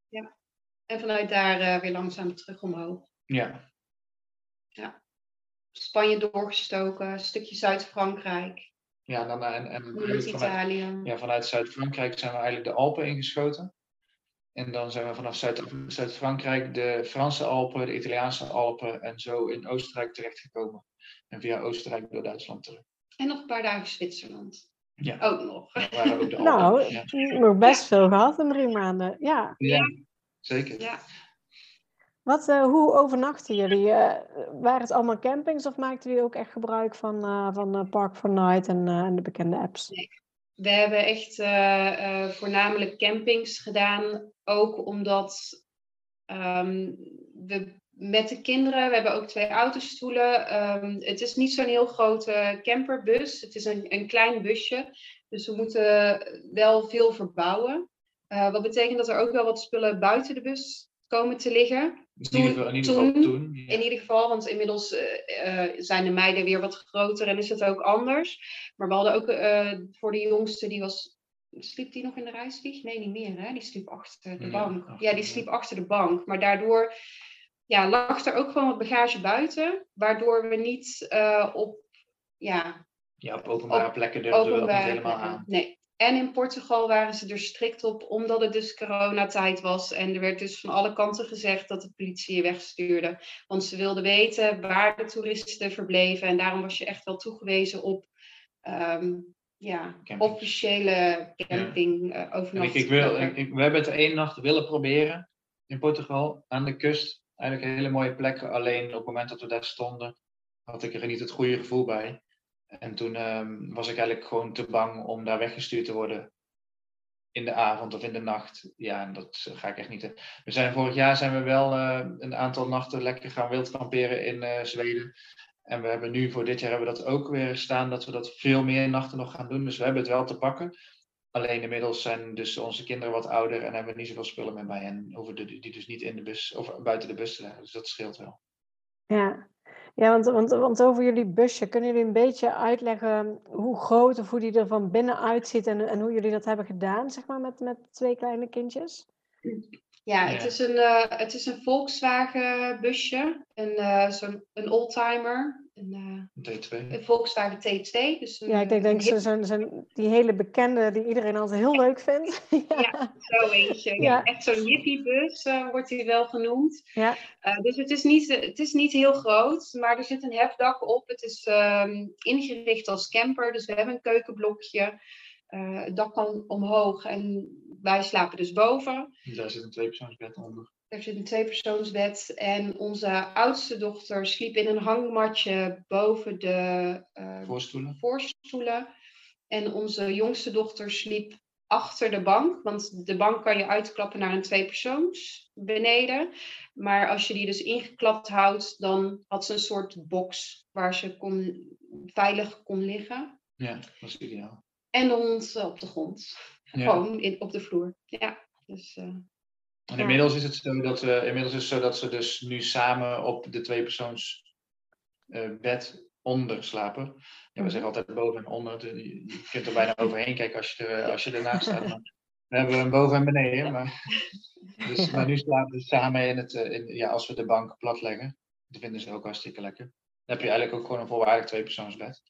ja. En vanuit daar uh, weer langzaam terug omhoog. Ja. Ja. Spanje doorgestoken, een stukje Zuid-Frankrijk. Ja, dan, en, en vanuit, Italië. Ja, vanuit Zuid-Frankrijk zijn we eigenlijk de Alpen ingeschoten. En dan zijn we vanaf Zuid-Frankrijk de Franse Alpen, de Italiaanse Alpen en zo in Oostenrijk terechtgekomen. En via Oostenrijk door Duitsland terug. En nog een paar dagen Zwitserland. Ja. Ook nog. Ja, ook de (laughs) nou, ja. nog best veel gehad in drie maanden. Ja, ja zeker. Ja. Wat, uh, hoe overnachten jullie? Uh, waren het allemaal campings of maakten jullie ook echt gebruik van, uh, van Park for Night en, en de bekende apps? Nee. We hebben echt uh, voornamelijk campings gedaan, ook omdat um, we met de kinderen, we hebben ook twee autostoelen. Um, het is niet zo'n heel grote camperbus, het is een, een klein busje. Dus we moeten wel veel verbouwen. Uh, wat betekent dat er ook wel wat spullen buiten de bus komen te liggen. In ieder geval, in ieder geval toen- toen. ja. In ieder geval, want inmiddels eh, eh, zijn de meiden weer wat groter en is het ook anders. Maar we hadden ook eh, voor de jongste, die was. Sliep die nog in de reisvlieg? Nee, niet meer. Hè? Die sliep achter de Ja, bank. achter Ja, die sliep achter de bank. Maar daardoor ja, lag er ook gewoon wat bagage buiten. Waardoor we niet op. Ja, Ja, op openbare plekken durfden we dat niet helemaal plekken. aan. Nee. En in Portugal waren ze er strikt op, omdat het dus coronatijd was. En er werd dus van alle kanten gezegd dat de politie je wegstuurde. Want ze wilden weten waar de toeristen verbleven. En daarom was je echt wel toegewezen op ehm, ja, officiële camping eh En ik, wil, ik- we hebben het één nacht willen proberen in Portugal, aan de kust. Eigenlijk een hele mooie plek. Alleen op het moment dat we daar stonden, had ik er niet het goede gevoel bij. En toen ehm, was ik eigenlijk gewoon te bang om daar weggestuurd te worden in de avond of in de nacht. Ja, en dat ga ik echt niet. We zijn vorig jaar zijn we wel eh, een aantal nachten lekker gaan wildkamperen in eh, Zweden. En we hebben nu voor dit jaar hebben we dat ook weer staan, dat we dat veel meer nachten nog gaan doen. Dus we hebben het wel te pakken. Alleen inmiddels zijn dus onze kinderen wat ouder en hebben we niet zoveel spullen meer bij. En hoeven die dus niet in de bus of buiten de bus te leggen. Dus dat scheelt wel. Ja, ja want, over jullie busje, kunnen jullie een beetje uitleggen hoe groot of hoe die er van binnen uitziet en, en hoe jullie dat hebben gedaan, zeg maar, met, met twee kleine kindjes? Ja, Ja. het is een, eh, het is een Volkswagen busje. Een, eh, zo'n een oldtimer. Een, eh, Een T2. een Volkswagen T2. Dus een, Ja, ik denk, denk zo, zo, zo, die hele bekende die iedereen altijd heel leuk vindt. (laughs) ja. Zo eentje. Ja. Ja. Echt zo'n jippiebus eh, wordt hij wel genoemd. Ja. Eh, dus het is, niet, het is niet heel groot, maar er zit een hefdak op. Het is ehm, ingericht als camper, dus we hebben een keukenblokje. Eh, het dak kan omhoog en wij slapen dus boven. Daar zit een tweepersoonsbed onder. Er zit een tweepersoonsbed en onze oudste dochter sliep in een hangmatje boven de eh, Voorstoelen. voorstoelen. En onze jongste dochter sliep achter de bank. Want de bank kan je uitklappen naar een tweepersoons beneden. Maar als je die dus ingeklapt houdt, dan had ze een soort box waar ze kon, veilig kon liggen. Ja, dat is ideaal. En hond eh, op de grond. Gewoon in, op de vloer. Ja, dus... eh, En inmiddels is het zo dat, we, inmiddels is het zo dat ze dus nu samen op de tweepersoons eh bed onder slapen. Ja, we zeggen altijd boven en onder. Je, kunt er bijna (laughs) overheen kijken als je, er, als je ernaast staat. Maar we hebben een boven en beneden. Maar, (laughs) dus, maar nu slapen we samen in het, in, ja, als we de bank plat leggen. Dat vinden ze ook hartstikke lekker. Dan heb je eigenlijk ook gewoon een volwaardig tweepersoonsbed.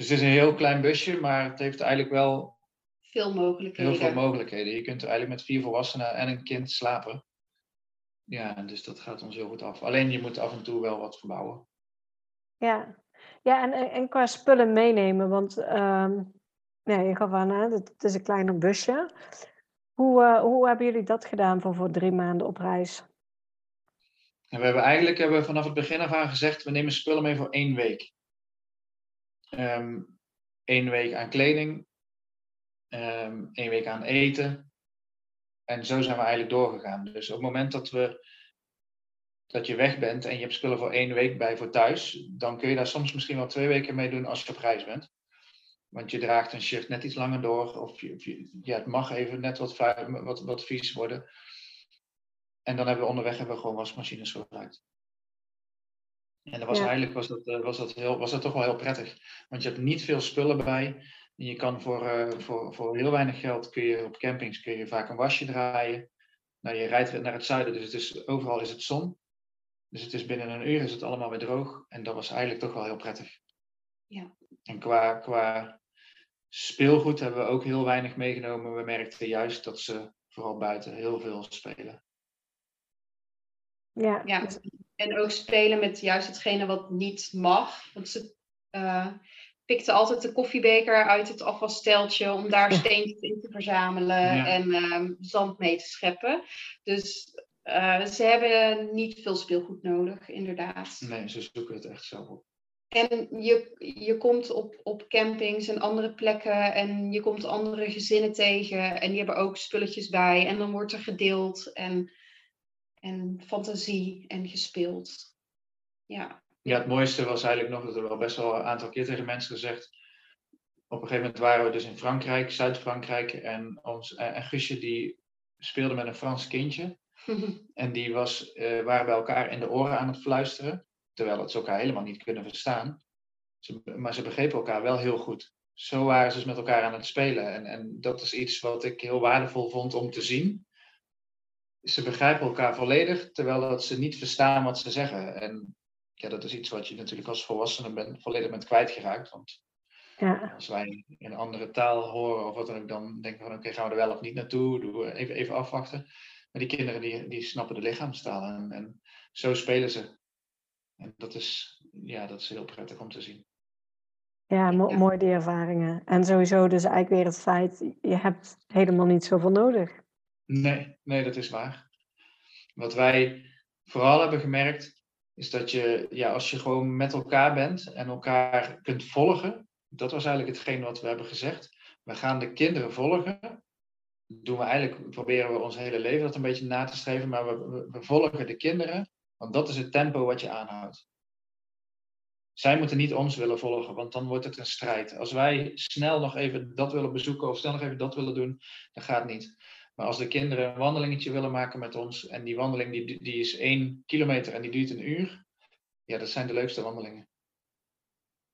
Dus het is een heel klein busje, maar het heeft eigenlijk wel veel mogelijkheden. heel veel mogelijkheden. Je kunt er eigenlijk met vier volwassenen en een kind slapen. Ja, dus dat gaat ons heel goed af. Alleen je moet af en toe wel wat verbouwen. Ja, ja en, en, qua spullen meenemen, want ehm, nee, je gaf aan, hè, het, het is een kleiner busje. Hoe, eh, hoe hebben jullie dat gedaan voor, voor drie maanden op reis? En we hebben eigenlijk hebben we vanaf het begin af aan gezegd, we nemen spullen mee voor één week. Één week aan kleding, ehm één week aan eten. En zo zijn we eigenlijk doorgegaan. Dus op het moment dat, we, dat je weg bent en je hebt spullen voor één week bij voor thuis, dan kun je daar soms misschien wel twee weken mee doen als je op reis bent. Want je draagt een shirt net iets langer door, of, je, ja, het mag even net wat, wat, wat vies worden. En dan hebben we onderweg hebben we gewoon wasmachines gebruikt. En dat was Ja. eigenlijk was dat, eh, was, dat heel, was dat toch wel heel prettig. Want je hebt niet veel spullen bij. En je kan voor, eh, voor, voor heel weinig geld kun je op campings kun je vaak een wasje draaien. Nou, je rijdt naar het zuiden, dus het is, overal is het zon. Dus het is binnen een uur is het allemaal weer droog. En dat was eigenlijk toch wel heel prettig. Ja. En qua, qua speelgoed hebben we ook heel weinig meegenomen. We merkten juist dat ze vooral buiten heel veel spelen. Ja, Ja, en ook spelen met juist hetgene wat niet mag. Want ze eh pikten altijd de koffiebeker uit het afwassteltje om daar steentjes in te verzamelen Ja. en ehm, zand mee te scheppen. Dus eh, ze hebben niet veel speelgoed nodig, inderdaad. Nee, ze zoeken het echt zelf op. En je, je komt op, op campings en andere plekken en je komt andere gezinnen tegen en die hebben ook spulletjes bij en dan wordt er gedeeld en, en fantasie en gespeeld. Ja, Ja, het mooiste was eigenlijk nog, dat hebben we al best wel een aantal keer tegen mensen gezegd. Op een gegeven moment waren we dus in Frankrijk, Zuid-Frankrijk. En, ons, en en Guusje die speelde met een Frans kindje. (laughs) En die was, eh, waren bij elkaar in de oren aan het fluisteren, terwijl het ze elkaar helemaal niet kunnen verstaan. Ze, maar ze begrepen elkaar wel heel goed. Zo waren ze dus met elkaar aan het spelen. En, en dat is iets wat ik heel waardevol vond om te zien. Ze begrijpen elkaar volledig, terwijl dat ze niet verstaan wat ze zeggen. En ja, dat is iets wat je natuurlijk als volwassene bent, volledig bent kwijtgeraakt. Want Ja, als wij een andere taal horen of wat dan ook, dan denken we van oké, gaan we er wel of niet naartoe? Doen we even, even afwachten. Maar die kinderen die, die snappen de lichaamstaal en, en zo spelen ze. En dat is, ja, dat is heel prettig om te zien. ja, mo- Ja. mooi die ervaringen. En sowieso dus eigenlijk weer het feit, je hebt helemaal niet zoveel nodig. Nee, nee, dat is waar. Wat wij vooral hebben gemerkt, is dat je, ja, als je gewoon met elkaar bent en elkaar kunt volgen, dat was eigenlijk hetgeen wat we hebben gezegd. We gaan de kinderen volgen. Doen we eigenlijk, proberen we ons hele leven dat een beetje na te streven, maar we, we, volgen de kinderen, want dat is het tempo wat je aanhoudt. Zij moeten niet ons willen volgen, want dan wordt het een strijd. Als wij snel nog even dat willen bezoeken of snel nog even dat willen doen, dan gaat het niet. Maar als de kinderen een wandelingetje willen maken met ons en die wandeling die, die is één kilometer en die duurt een uur, ja, dat zijn de leukste wandelingen.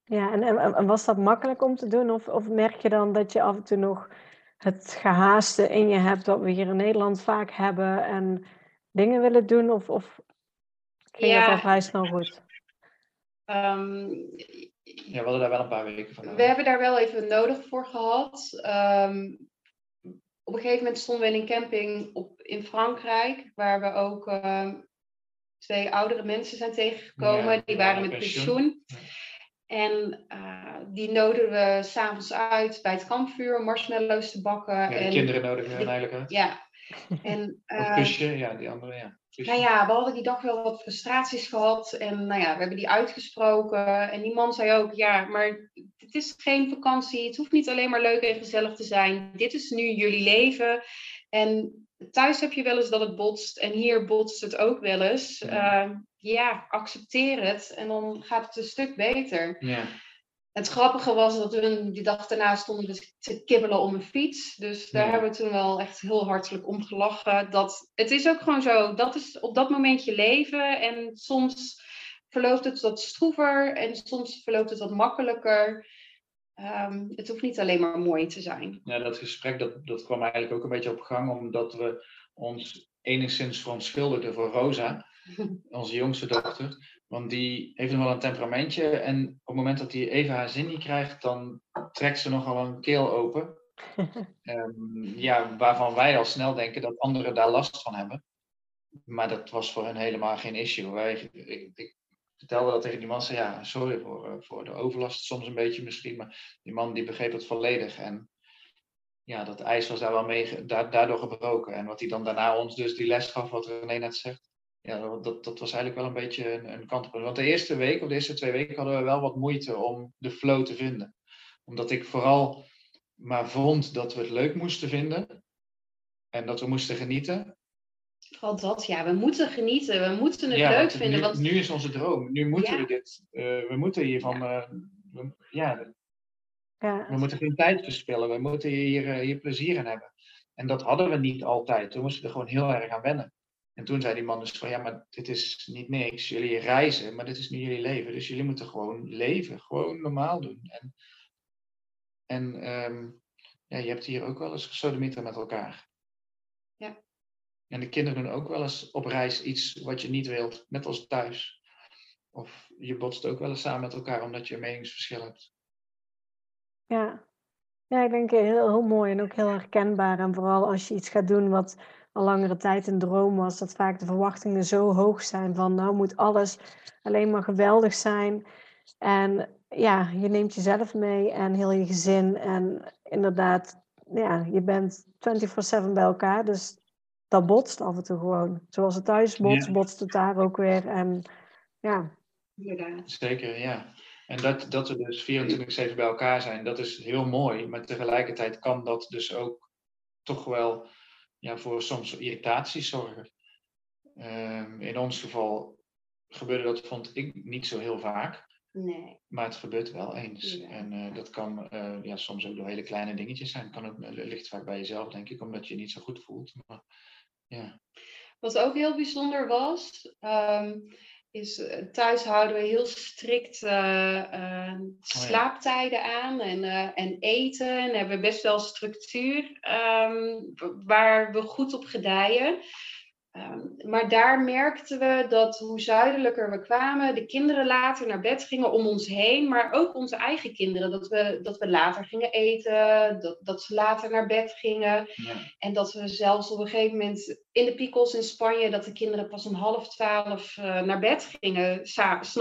Ja, en, en, en was dat makkelijk om te doen? Of, of merk je dan dat je af en toe nog het gehaaste in je hebt, wat we hier in Nederland vaak hebben, en dingen willen doen? Of, of ging dat Ja. al vrij snel goed? Ehm, Ja, we hadden daar wel een paar weken van. we hebben daar wel even nodig voor gehad. Ehm, op een gegeven moment stonden we in een camping op, in Frankrijk, waar we ook ehm, twee oudere mensen zijn tegengekomen. Ja, die waren met pensioen. Ja. En eh, die nodigden we s'avonds uit bij het kampvuur om marshmallows te bakken. Ja, en, kinderen nodigen die- eigenlijk uit. Ja. En, eh, kusje, ja, die andere, ja. Kusje. nou ja, we hadden die dag wel wat frustraties gehad. En nou ja, we hebben die uitgesproken. En die man zei ook, ja, maar het is geen vakantie. Het hoeft niet alleen maar leuk en gezellig te zijn. Dit is nu jullie leven. En thuis heb je wel eens dat het botst. En hier botst het ook wel eens. Ja. Eh, ja, accepteer het. En dan gaat het een stuk beter. Ja. Het grappige was dat we die dag daarna stonden te kibbelen om een fiets. Dus daar Ja. hebben we toen wel echt heel hartelijk om gelachen. Dat, het is ook gewoon zo, dat is op dat moment je leven. En soms verloopt het wat stroever en soms verloopt het wat makkelijker. Ehm, het hoeft niet alleen maar mooi te zijn. Ja, dat gesprek dat, dat kwam eigenlijk ook een beetje op gang, omdat we ons enigszins verontschuldigden voor Rosa, onze jongste dochter. Want die heeft nog wel een temperamentje en op het moment dat hij even haar zin niet krijgt, dan trekt ze nogal een keel open. (laughs) Ehm, ja, waarvan wij al snel denken dat anderen daar last van hebben. Maar dat was voor hen helemaal geen issue. Wij, ik, ik vertelde dat tegen die man, zei ja, sorry voor, eh, voor de overlast soms een beetje misschien, maar die man die begreep het volledig. En ja, dat ijs was daar wel mee, daardoor gebroken. En wat hij dan daarna ons dus die les gaf, wat René net zegt, ja, dat- dat, was eigenlijk wel een beetje een, een kantelpunt. Want de eerste week, of de eerste twee weken, hadden we wel wat moeite om de flow te vinden. Omdat ik vooral maar vond dat we het leuk moesten vinden. En dat we moesten genieten. Vooral dat, ja, we moeten genieten. We moeten het Ja, leuk want vinden. Nu, Want nu is onze droom. Nu moeten Ja. we dit. eh, we moeten hiervan. eh, we, ja, Ja, we moeten geen tijd verspillen. We moeten hier, eh, hier plezier in hebben. En dat hadden we niet altijd. We moesten er gewoon heel erg aan wennen. En toen zei die man dus van ja, maar dit is niet niks. Jullie reizen, maar dit is nu jullie leven. Dus jullie moeten gewoon leven. Gewoon normaal doen. En, en ehm, ja, je hebt hier ook wel eens gesodemieter met elkaar. Ja. En de kinderen doen ook wel eens op reis iets wat je niet wilt, net als thuis. Of je botst ook wel eens samen met elkaar omdat je een meningsverschil hebt. ja. ja, ik denk heel, heel mooi en ook heel herkenbaar. En vooral als je iets gaat doen wat al langere tijd een droom was, dat vaak de verwachtingen zo hoog zijn van nou moet alles alleen maar geweldig zijn. En ja, je neemt jezelf mee en heel je gezin. En inderdaad, ja, je bent 24/7 bij elkaar, dus dat botst af en toe gewoon. Zoals het thuis botst, Ja. botst het daar ook weer. En ja, inderdaad. Zeker, ja. En dat, dat we dus 24-7 bij elkaar zijn, dat is heel mooi. Maar tegelijkertijd kan dat dus ook toch wel ja, voor soms irritaties zorgen. Ehm, in ons geval gebeurde dat, vond ik, niet zo heel vaak. Nee. Maar het gebeurt wel eens. Ja. En eh, dat kan eh, ja, soms ook door hele kleine dingetjes zijn. Kan ook, het ligt vaak bij jezelf, denk ik, omdat je je niet zo goed voelt. Maar, ja. Wat ook heel bijzonder was, ehm, is uh, thuis houden we heel strikt uh, uh, slaaptijden aan en, en eten. En hebben best wel structuur um, waar we goed op gedijen. Um, maar daar merkten we dat hoe zuidelijker we kwamen, de kinderen later naar bed gingen om ons heen, maar ook onze eigen kinderen. Dat we, dat we later gingen eten, dat, dat ze later naar bed gingen. Ja. En dat we zelfs op een gegeven moment in de Picos in Spanje, dat de kinderen pas om half twaalf uh, naar bed gingen, s'nachts.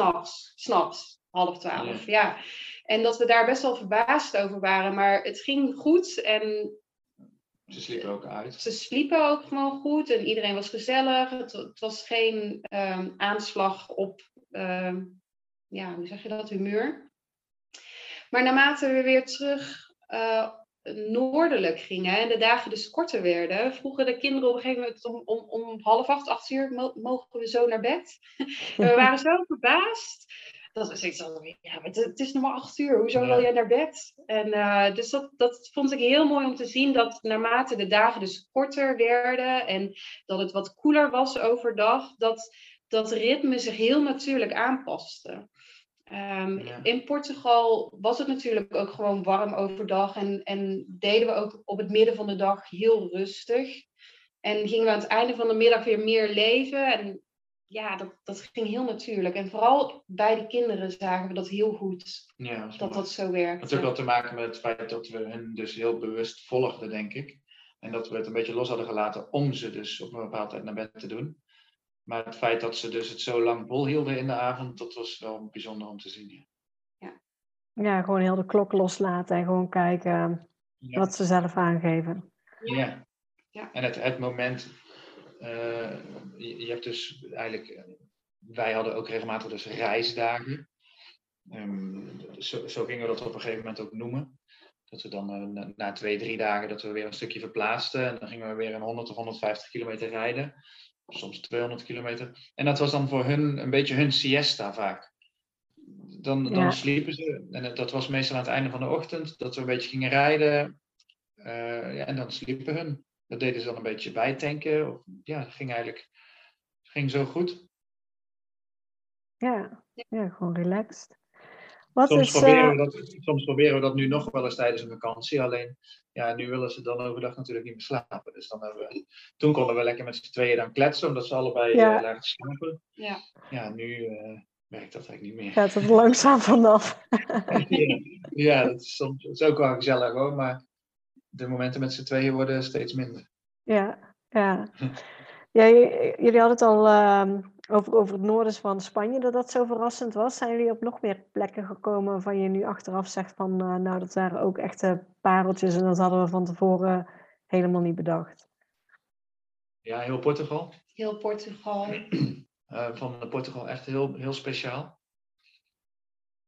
S'nachts, half twaalf, ja. ja. En dat we daar best wel verbaasd over waren, maar het ging goed en ze sliepen ook uit. Ze sliepen ook gewoon goed en iedereen was gezellig. Het, het was geen um, aanslag op, um, ja, hoe zeg je dat, humeur. Maar naarmate we weer terug uh, noordelijk gingen en de dagen dus korter werden, vroegen de kinderen op een gegeven moment om, om, om half acht, acht uur, mogen we zo naar bed? (laughs) we waren zo verbaasd dat is iets van, ja, het, het, is nog maar acht uur, hoezo ja. wil jij naar bed? En uh, dus dat, dat vond ik heel mooi om te zien, dat naarmate de dagen dus korter werden en dat het wat koeler was overdag, dat dat ritme zich heel natuurlijk aanpaste. Um, ja. In Portugal was het natuurlijk ook gewoon warm overdag en, en deden we ook op het midden van de dag heel rustig. En gingen we aan het einde van de middag weer meer leven. En ja, dat, dat ging heel natuurlijk. En vooral bij de kinderen zagen we dat heel goed. Ja, dat dat, dat zo werkt. Het heeft ook wel te maken met het feit dat we hen dus heel bewust volgden, denk ik. En dat we het een beetje los hadden gelaten om ze dus op een bepaalde tijd naar bed te doen. Maar het feit dat ze dus het zo lang volhielden in de avond, dat was wel bijzonder om te zien. Ja, ja gewoon heel de klok loslaten en gewoon kijken ja. wat ze zelf aangeven. Ja, ja. en het, het moment je, je, hebt dus eigenlijk, eh, wij hadden ook regelmatig dus reisdagen. Um, zo, zo, gingen we dat op een gegeven moment ook noemen. Dat we dan uh, na, na, twee, drie dagen dat we weer een stukje verplaatsten. En dan gingen we weer een 100 of 150 kilometer rijden. Soms 200 kilometer. En dat was dan voor hun een beetje hun siesta vaak. Dan, dan ja. sliepen ze. En dat was meestal aan het einde van de ochtend. Dat we een beetje gingen rijden. Uh, ja, en dan sliepen hun. Dat deden ze dan een beetje bijtanken. Of, ja, het ging eigenlijk ging zo goed. Ja, ja gewoon relaxed. Wat soms, is, proberen we dat, soms proberen we dat nu nog wel eens tijdens een vakantie. Alleen, ja, nu willen ze dan overdag natuurlijk niet meer slapen. Dus dan hebben we, toen konden we lekker met z'n tweeën dan kletsen, omdat ze allebei ja. uh, lagen slapen. Ja, ja nu uh, werkt dat eigenlijk niet meer. Gaat het langzaam vanaf. (laughs) ja, ja, dat is soms dat is ook wel gezellig hoor, maar de momenten met z'n tweeën worden steeds minder. Ja, ja. ja jullie hadden het al uh, over, over het noorden van Spanje, dat dat zo verrassend was. Zijn jullie op nog meer plekken gekomen waarvan je nu achteraf zegt van, uh, nou, dat waren ook echte pareltjes en dat hadden we van tevoren helemaal niet bedacht? Ja, heel Portugal. Heel Portugal. Uh, van Portugal echt heel, heel speciaal.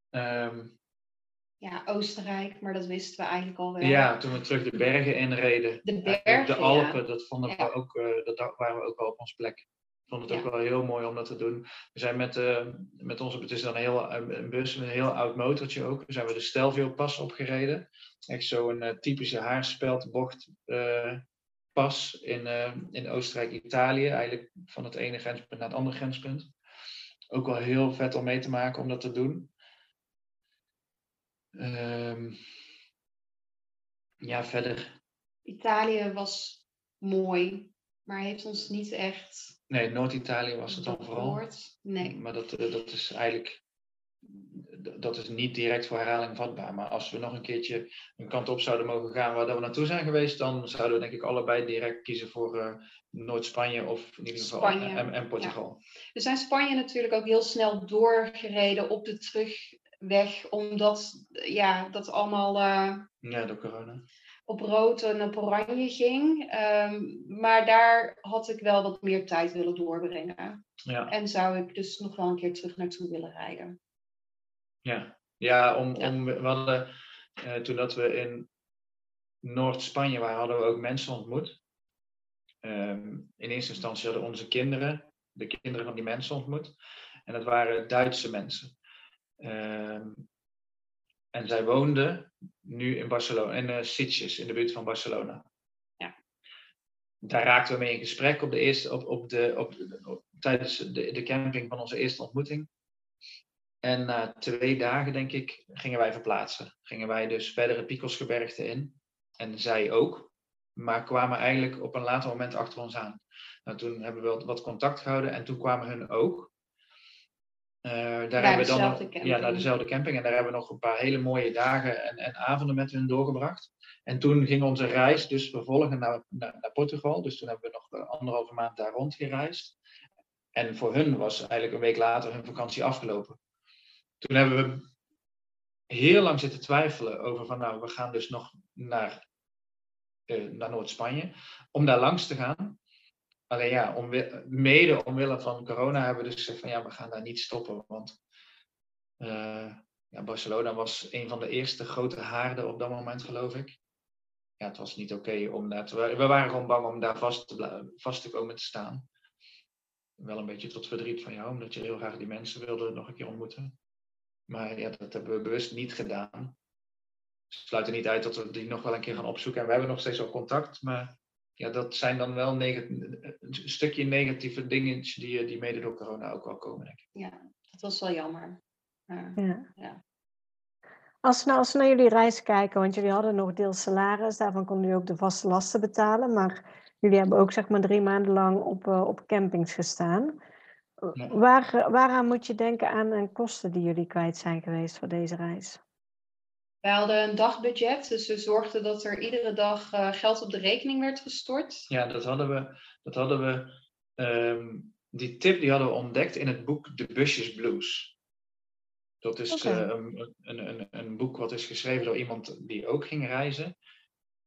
Um, ja, Oostenrijk, maar dat wisten we eigenlijk al wel. Ja, toen we terug de bergen inreden. De bergen, De Alpen, ja. dat vonden we ook, uh, dat waren we ook wel op ons plek. Ik vond het ja. ook wel heel mooi om dat te doen. We zijn met, uh, met onze, het is dan een, heel, een bus met een heel oud motortje ook. We zijn we de Stelvio pas opgereden. Echt zo'n uh, typische haarspeldbocht pas in, in Oostenrijk-Italië. Eigenlijk van het ene grenspunt naar het andere grenspunt. Ook wel heel vet om mee te maken om dat te doen. Um, ja, verder. Italië was mooi, maar heeft ons niet echt. Nee, Noord-Italië was het dan vooral. Nee. Maar dat, dat is eigenlijk. Dat is niet direct voor herhaling vatbaar. Maar als we nog een keertje een kant op zouden mogen gaan waar we naartoe zijn geweest, dan zouden we denk ik allebei direct kiezen voor uh, Noord-Spanje of in ieder geval Spanje, en, en Portugal. Ja. We zijn Spanje natuurlijk ook heel snel doorgereden op de terug weg, omdat ja, dat allemaal uh, ja, door corona. op rood en op oranje ging. Um, maar daar had ik wel wat meer tijd willen doorbrengen. Ja. En zou ik dus nog wel een keer terug naartoe willen rijden. Ja, ja, om, ja. om we hadden, uh, toen dat we in Noord-Spanje waren, hadden we ook mensen ontmoet. Um, in eerste instantie hadden onze kinderen, de kinderen van die mensen ontmoet. En dat waren Duitse mensen. Um, en zij woonde nu in Barcelona, in uh, Sitges, in de buurt van Barcelona. Ja. daar raakten we mee in gesprek op de eerste, op, op de, op, op, tijdens de, de camping van onze eerste ontmoeting. En na twee dagen, denk ik, gingen wij verplaatsen. Gingen wij dus verder het Picosgebergte in. En zij ook. Maar kwamen eigenlijk op een later moment achter ons aan. Nou, toen hebben we wat contact gehouden en toen kwamen hun ook. Uh, daar hebben we dan nog, ja, naar dezelfde camping. En daar hebben we nog een paar hele mooie dagen en, en avonden met hun doorgebracht. En toen ging onze reis dus vervolgen naar, naar, naar, Portugal. Dus toen hebben we nog eh, anderhalve maand daar rondgereisd. En voor hun was eigenlijk een week later hun vakantie afgelopen. Toen hebben we heel lang zitten twijfelen over van nou, we gaan dus nog naar, uh, naar Noord-Spanje. Om daar langs te gaan. Alleen ja, om, mede omwille van corona hebben we dus gezegd van ja, we gaan daar niet stoppen. Want uh, ja, Barcelona was een van de eerste grote haarden op dat moment, geloof ik. Ja, het was niet oké om daar te... We waren gewoon bang om daar vast te, vast te komen te staan. Wel een beetje tot verdriet van jou, omdat je heel graag die mensen wilde nog een keer ontmoeten. Maar ja, dat hebben we bewust niet gedaan. Het sluit er niet uit dat we die nog wel een keer gaan opzoeken. En we hebben nog steeds wel contact, maar ja, dat zijn dan wel een stukje negatieve dingen die, die mede door corona ook wel komen, denk ik. Ja, dat was wel jammer. ja. ja. Als we, nou, als we naar jullie reis kijken, want jullie hadden nog deels salaris, daarvan konden jullie ook de vaste lasten betalen, maar jullie hebben ook zeg maar drie maanden lang op, uh, op campings gestaan. Waar, waaraan moet je denken aan en kosten die jullie kwijt zijn geweest voor deze reis? Wij hadden een dagbudget, dus we zorgden dat er iedere dag uh, geld op de rekening werd gestort. Ja, dat hadden we. Dat hadden we um, die tip die hadden we ontdekt in het boek De Busjes Blues. Dat is okay. uh, een, een, een, boek wat is geschreven door iemand die ook ging reizen.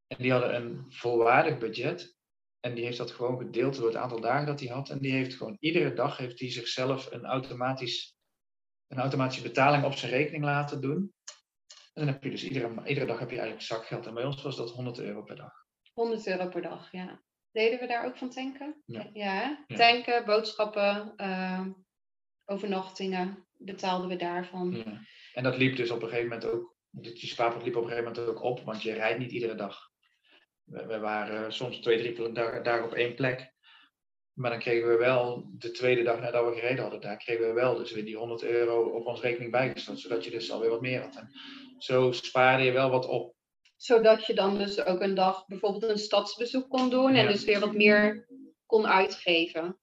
En die hadden een volwaardig budget. En die heeft dat gewoon gedeeld door het aantal dagen dat hij had. En die heeft gewoon iedere dag heeft hij zichzelf een, automatisch, een automatische betaling op zijn rekening laten doen. En dan heb je dus iedere, iedere dag heb je eigenlijk zakgeld. En bij ons was dat 100 euro per dag. 100 euro per dag, ja. Deden we daar ook van tanken? Ja. ja, Tanken, boodschappen, uh, overnachtingen betaalden we daarvan. Ja. En dat liep dus op een gegeven moment ook, je spaarpot liep op een gegeven moment ook op, want je rijdt niet iedere dag. We, we waren soms twee, drie dagen op één plek. Maar dan kregen we wel, de tweede dag nadat we gereden hadden, daar kregen we wel dus weer die 100 euro op ons rekening bijgestort, zodat je dus alweer wat meer had. En zo spaarde je wel wat op. Zodat je dan dus ook een dag bijvoorbeeld een stadsbezoek kon doen en dus weer wat meer kon uitgeven.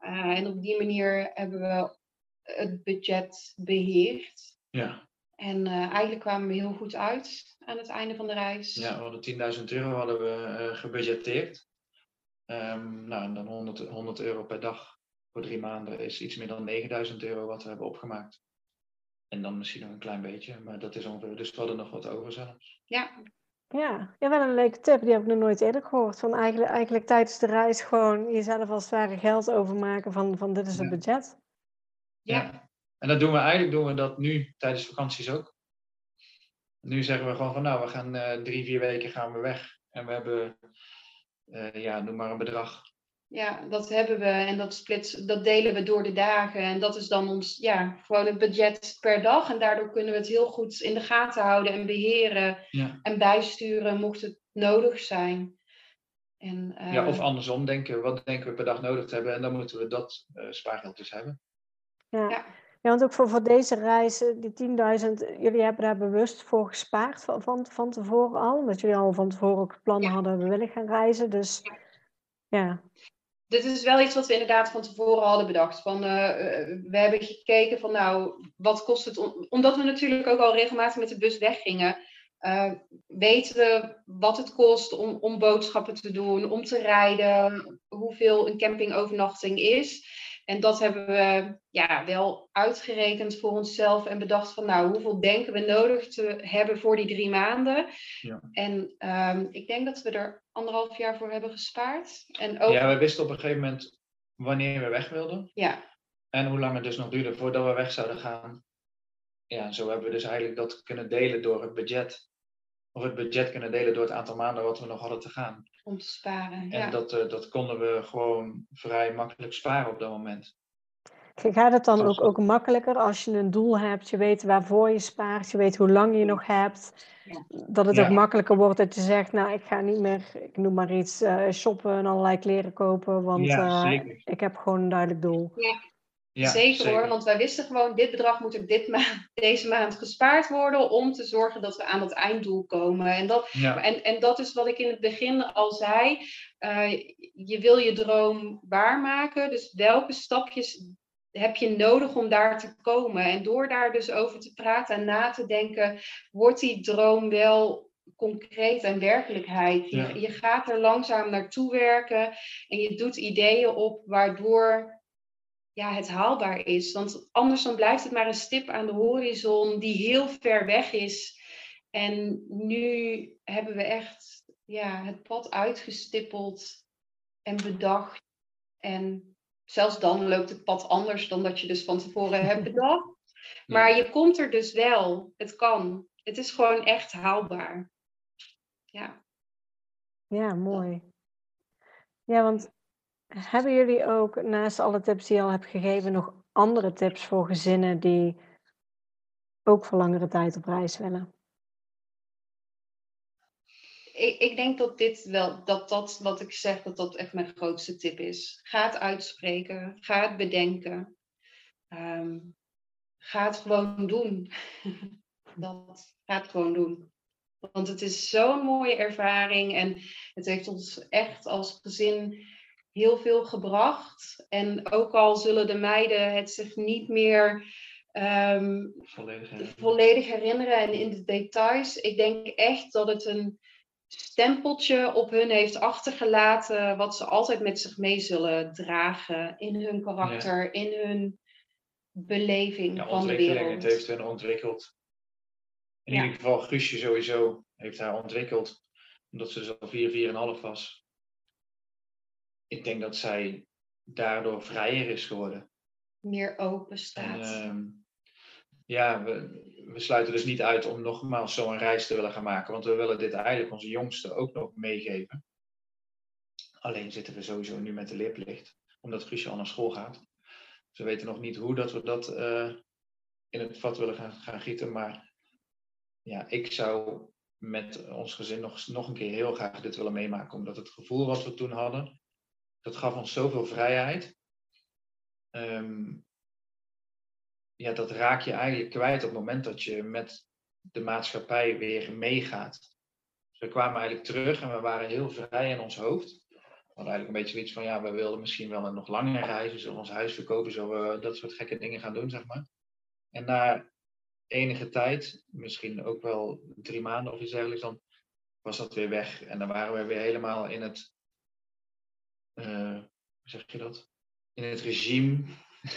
Uh, en op die manier hebben we het budget beheerd. Ja. En uh, eigenlijk kwamen we heel goed uit aan het einde van de reis. Ja, we hadden 10.000 euro hadden we uh, gebudgeteerd. Um, nou, en dan 100, 100 euro per dag voor drie maanden is iets meer dan 9000 euro wat we hebben opgemaakt. En dan misschien nog een klein beetje, maar dat is ongeveer. Dus we hadden nog wat over zelfs. Ja. Ja, ja, wel een leuke tip. Die heb ik nog nooit eerder gehoord. Van eigenlijk, eigenlijk tijdens de reis gewoon jezelf als het ware geld overmaken van, van dit is het budget. Ja. ja. En dat doen we eigenlijk doen we dat nu tijdens vakanties ook. Nu zeggen we gewoon van nou, we gaan uh, drie, vier weken gaan we weg. En we hebben, uh, ja, noem maar een bedrag. Ja, dat hebben we en dat, splits, dat delen we door de dagen. En dat is dan ons, ja, gewoon het budget per dag. En daardoor kunnen we het heel goed in de gaten houden en beheren ja. en bijsturen mocht het nodig zijn. En, uh, ja, of andersom denken, wat denken we per dag nodig te hebben en dan moeten we dat uh, spaargeld dus hebben. Ja. ja. Ja, want ook voor, voor deze reizen, die 10.000, jullie hebben daar bewust voor gespaard van, van, van tevoren al. Omdat jullie al van tevoren ook plannen ja. hadden, we willen gaan reizen. Dus ja. Dit is wel iets wat we inderdaad van tevoren hadden bedacht. Van, uh, we hebben gekeken van nou, wat kost het, om, omdat we natuurlijk ook al regelmatig met de bus weggingen. Uh, weten we wat het kost om, om boodschappen te doen, om te rijden, hoeveel een campingovernachting is. En dat hebben we ja, wel uitgerekend voor onszelf en bedacht van nou, hoeveel denken we nodig te hebben voor die drie maanden. Ja. En um, ik denk dat we er anderhalf jaar voor hebben gespaard. En ook... Ja, we wisten op een gegeven moment wanneer we weg wilden. Ja. En hoe lang het dus nog duurde voordat we weg zouden gaan. Ja, zo hebben we dus eigenlijk dat kunnen delen door het budget. Of het budget kunnen delen door het aantal maanden wat we nog hadden te gaan. Om te sparen. En ja. dat, uh, dat konden we gewoon vrij makkelijk sparen op dat moment. Gaat het dan ook, ook makkelijker als je een doel hebt, je weet waarvoor je spaart, je weet hoe lang je nog hebt, dat het ook makkelijker wordt dat je zegt, nou ik ga niet meer, ik noem maar iets, uh, shoppen en allerlei kleren kopen, want uh, ik heb gewoon een duidelijk doel. Ja. Ja, zeker, hoor, want wij wisten gewoon, dit bedrag moet er dit maand, (laughs) deze maand gespaard worden om te zorgen dat we aan het einddoel komen. En dat, en, en dat is wat ik in het begin al zei. Uh, je wil je droom waarmaken, dus welke stapjes heb je nodig om daar te komen? En door daar dus over te praten en na te denken, wordt die droom wel concreet en werkelijkheid. Je, je gaat er langzaam naartoe werken en je doet ideeën op waardoor ja, het haalbaar is. Want anders dan blijft het maar een stip aan de horizon die heel ver weg is. En nu hebben we echt ja, het pad uitgestippeld en bedacht. En zelfs dan loopt het pad anders dan dat je dus van tevoren hebt (laughs) bedacht. Maar je komt er dus wel. Het kan. Het is gewoon echt haalbaar. Ja. Ja, mooi. Ja, want hebben jullie ook naast alle tips die je al hebt gegeven nog andere tips voor gezinnen die ook voor langere tijd op reis willen? Ik, ik denk dat dit wel, dat dat wat ik zeg, dat dat echt mijn grootste tip is. Ga het uitspreken, ga het bedenken. Um, ga het gewoon doen. (laughs) dat, ga het gewoon doen. Want het is zo'n mooie ervaring en het heeft ons echt als gezin heel veel gebracht. En ook al zullen de meiden het zich niet meer um, volledig, herinneren. volledig, herinneren. en in de details. Ik denk echt dat het een stempeltje op hun heeft achtergelaten, wat ze altijd met zich mee zullen dragen in hun karakter, in hun beleving van de wereld. Het heeft hun ontwikkeld. In ieder geval Guusje sowieso heeft haar ontwikkeld, omdat ze zo 4, 4,5 was ik denk dat zij daardoor vrijer is geworden. Meer open staat. Ehm, ja, we, we, sluiten dus niet uit om nogmaals zo'n reis te willen gaan maken. Want we willen dit eigenlijk onze jongste ook nog meegeven. Alleen zitten we sowieso nu met de leerplicht. Omdat Guusje al naar school gaat. Ze weten nog niet hoe dat we dat uh, in het vat willen gaan, gaan gieten. Maar ja, ik zou met ons gezin nog, nog een keer heel graag dit willen meemaken. Omdat het gevoel wat we toen hadden, dat gaf ons zoveel vrijheid. Ehm, ja, dat raak je eigenlijk kwijt op het moment dat je met de maatschappij weer meegaat. Dus we kwamen eigenlijk terug en we waren heel vrij in ons hoofd. Hadden eigenlijk een beetje zoiets van, ja, we wilden misschien wel een nog langer reizen, zullen ons huis verkopen, zullen we dat soort gekke dingen gaan doen, zeg maar. En na enige tijd, misschien ook wel drie maanden of iets dergelijks, dan was dat weer weg. En dan waren we weer helemaal in het uh, hoe zeg je dat? In het regime.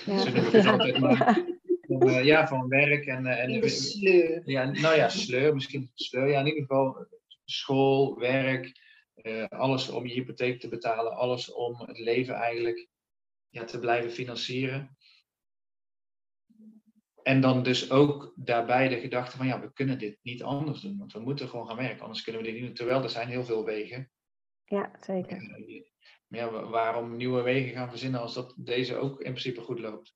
Ja. (laughs) Ze altijd maar. Van, uh, ja, van werk en. Uh, en de sleur. Ja, nou ja, sleur, misschien sleur. Ja, in ieder geval school, werk, alles om je hypotheek te betalen, alles om het leven eigenlijk ja, te blijven financieren. En dan dus ook daarbij de gedachte van ja, we kunnen dit niet anders doen, want we moeten gewoon gaan werken, anders kunnen we dit niet doen. Terwijl er zijn heel veel wegen. Ja, zeker ja, waarom nieuwe wegen gaan verzinnen als dat deze ook in principe goed loopt?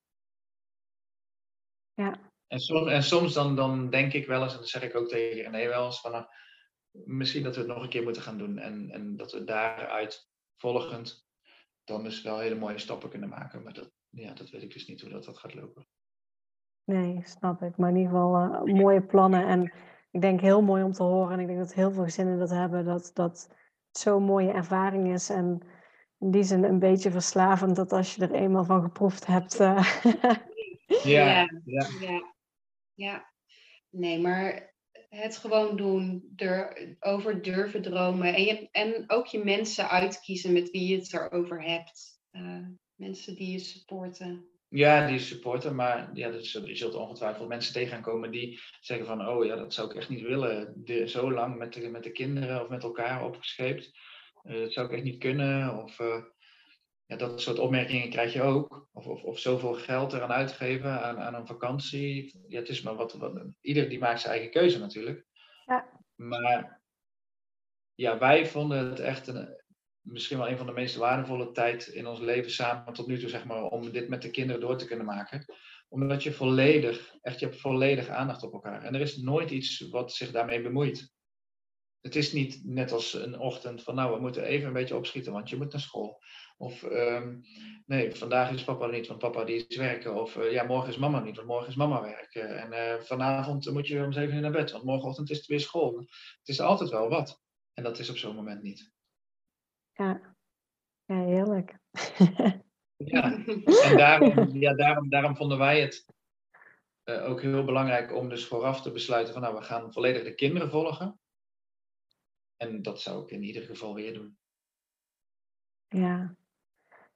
Ja. En soms, en soms dan, dan denk ik wel eens, en dat zeg ik ook tegen René wel eens, van nou, misschien dat we het nog een keer moeten gaan doen. En, en dat we daaruit volgend dan dus wel hele mooie stappen kunnen maken. Maar dat, ja, dat weet ik dus niet hoe dat, dat gaat lopen. Nee, snap ik. Maar in ieder geval uh, mooie plannen. En ik denk heel mooi om te horen. En ik denk dat heel veel gezinnen dat hebben. Dat dat zo'n mooie ervaring is. En in die zin een beetje verslavend dat als je er eenmaal van geproefd hebt. (laughs) Uh... Ja, ja, ja. ja. Nee, maar het gewoon doen, er, over durven dromen en, je, en ook je mensen uitkiezen met wie je het erover hebt. Uh, mensen die je supporten. Ja, die supporten, maar ja, dus, je zult ongetwijfeld mensen tegen gaan komen die zeggen van, oh ja, dat zou ik echt niet willen. De, zo lang met de, met de kinderen of met elkaar opgescheept. Eh, dat zou ik echt niet kunnen. Of uh, ja, dat soort opmerkingen krijg je ook. Of, of, of zoveel geld eraan uitgeven aan, aan een vakantie. Ja, het is maar wat, wat. Ieder die maakt zijn eigen keuze natuurlijk. Ja. Maar ja, wij vonden het echt een, misschien wel een van de meest waardevolle tijd in ons leven samen tot nu toe, zeg maar, om dit met de kinderen door te kunnen maken. Omdat je volledig, echt, je hebt volledig aandacht op elkaar. En er is nooit iets wat zich daarmee bemoeit. Het is niet net als een ochtend van, nou, we moeten even een beetje opschieten, want je moet naar school. Of ehm, nee, vandaag is papa niet, want papa die is werken. Of eh, ja, morgen is mama niet, want morgen is mama werken. En uh, vanavond moet je om zeven uur naar bed, want morgenochtend is het weer school. Het is altijd wel wat. En dat is op zo'n moment niet. Ja, ja heerlijk. ja, (laughs) en daarom, ja, daarom, daarom vonden wij het uh, ook heel belangrijk om dus vooraf te besluiten van nou, we gaan volledig de kinderen volgen. En dat zou ik in ieder geval weer doen. Ja,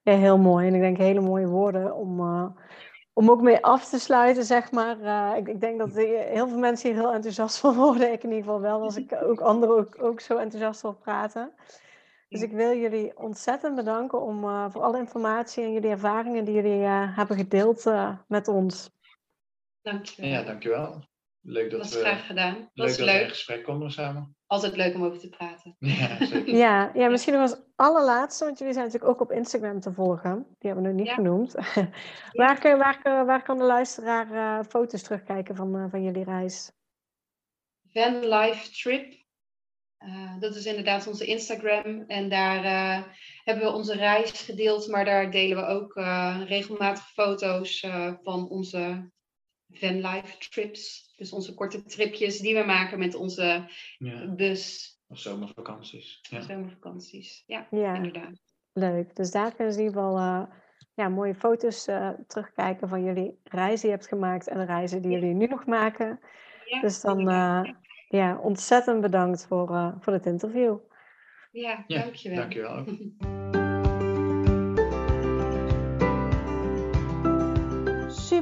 ja, heel mooi. En ik denk hele mooie woorden om, uh, om ook mee af te sluiten, zeg maar. Uh, ik, ik, denk dat heel veel mensen hier heel enthousiast van worden. Ik in ieder geval wel, als ik (laughs) ook anderen ook, ook zo enthousiast wil praten. Dus ik wil jullie ontzettend bedanken om, uh, voor alle informatie en jullie ervaringen die jullie hebben gedeeld met ons. Dankjewel. Ja, dankjewel. Leuk dat, dat we, graag gedaan. leuk dat, dat leuk. we in gesprek konden samen. Altijd leuk om over te praten. (laughs) Ja, zeker. ja, ja, misschien nog als allerlaatste, want jullie zijn natuurlijk ook op Instagram te volgen. Die hebben we nog niet Ja. genoemd. (laughs) waar, kun- waar, kun- waar kan de luisteraar eh, foto's terugkijken van, eh, van jullie reis? Van Life Trip. Eh, dat is inderdaad onze Instagram. En daar eh, hebben we onze reis gedeeld. Maar daar delen we ook eh, regelmatig foto's eh, van onze Van Life Trips. Dus onze korte tripjes die we maken met onze Ja, bus. of zomervakanties. Ja. Zomervakanties. Ja, Ja, inderdaad. leuk. Dus daar kunnen ze in ieder geval eh, ja, mooie foto's eh, terugkijken van jullie reizen die je hebt gemaakt en de reizen die jullie nu nog maken. Ja, Dus dan eh, ja, ontzettend bedankt voor, eh, voor het interview. ja, Ja, dankjewel. dankjewel (laughs)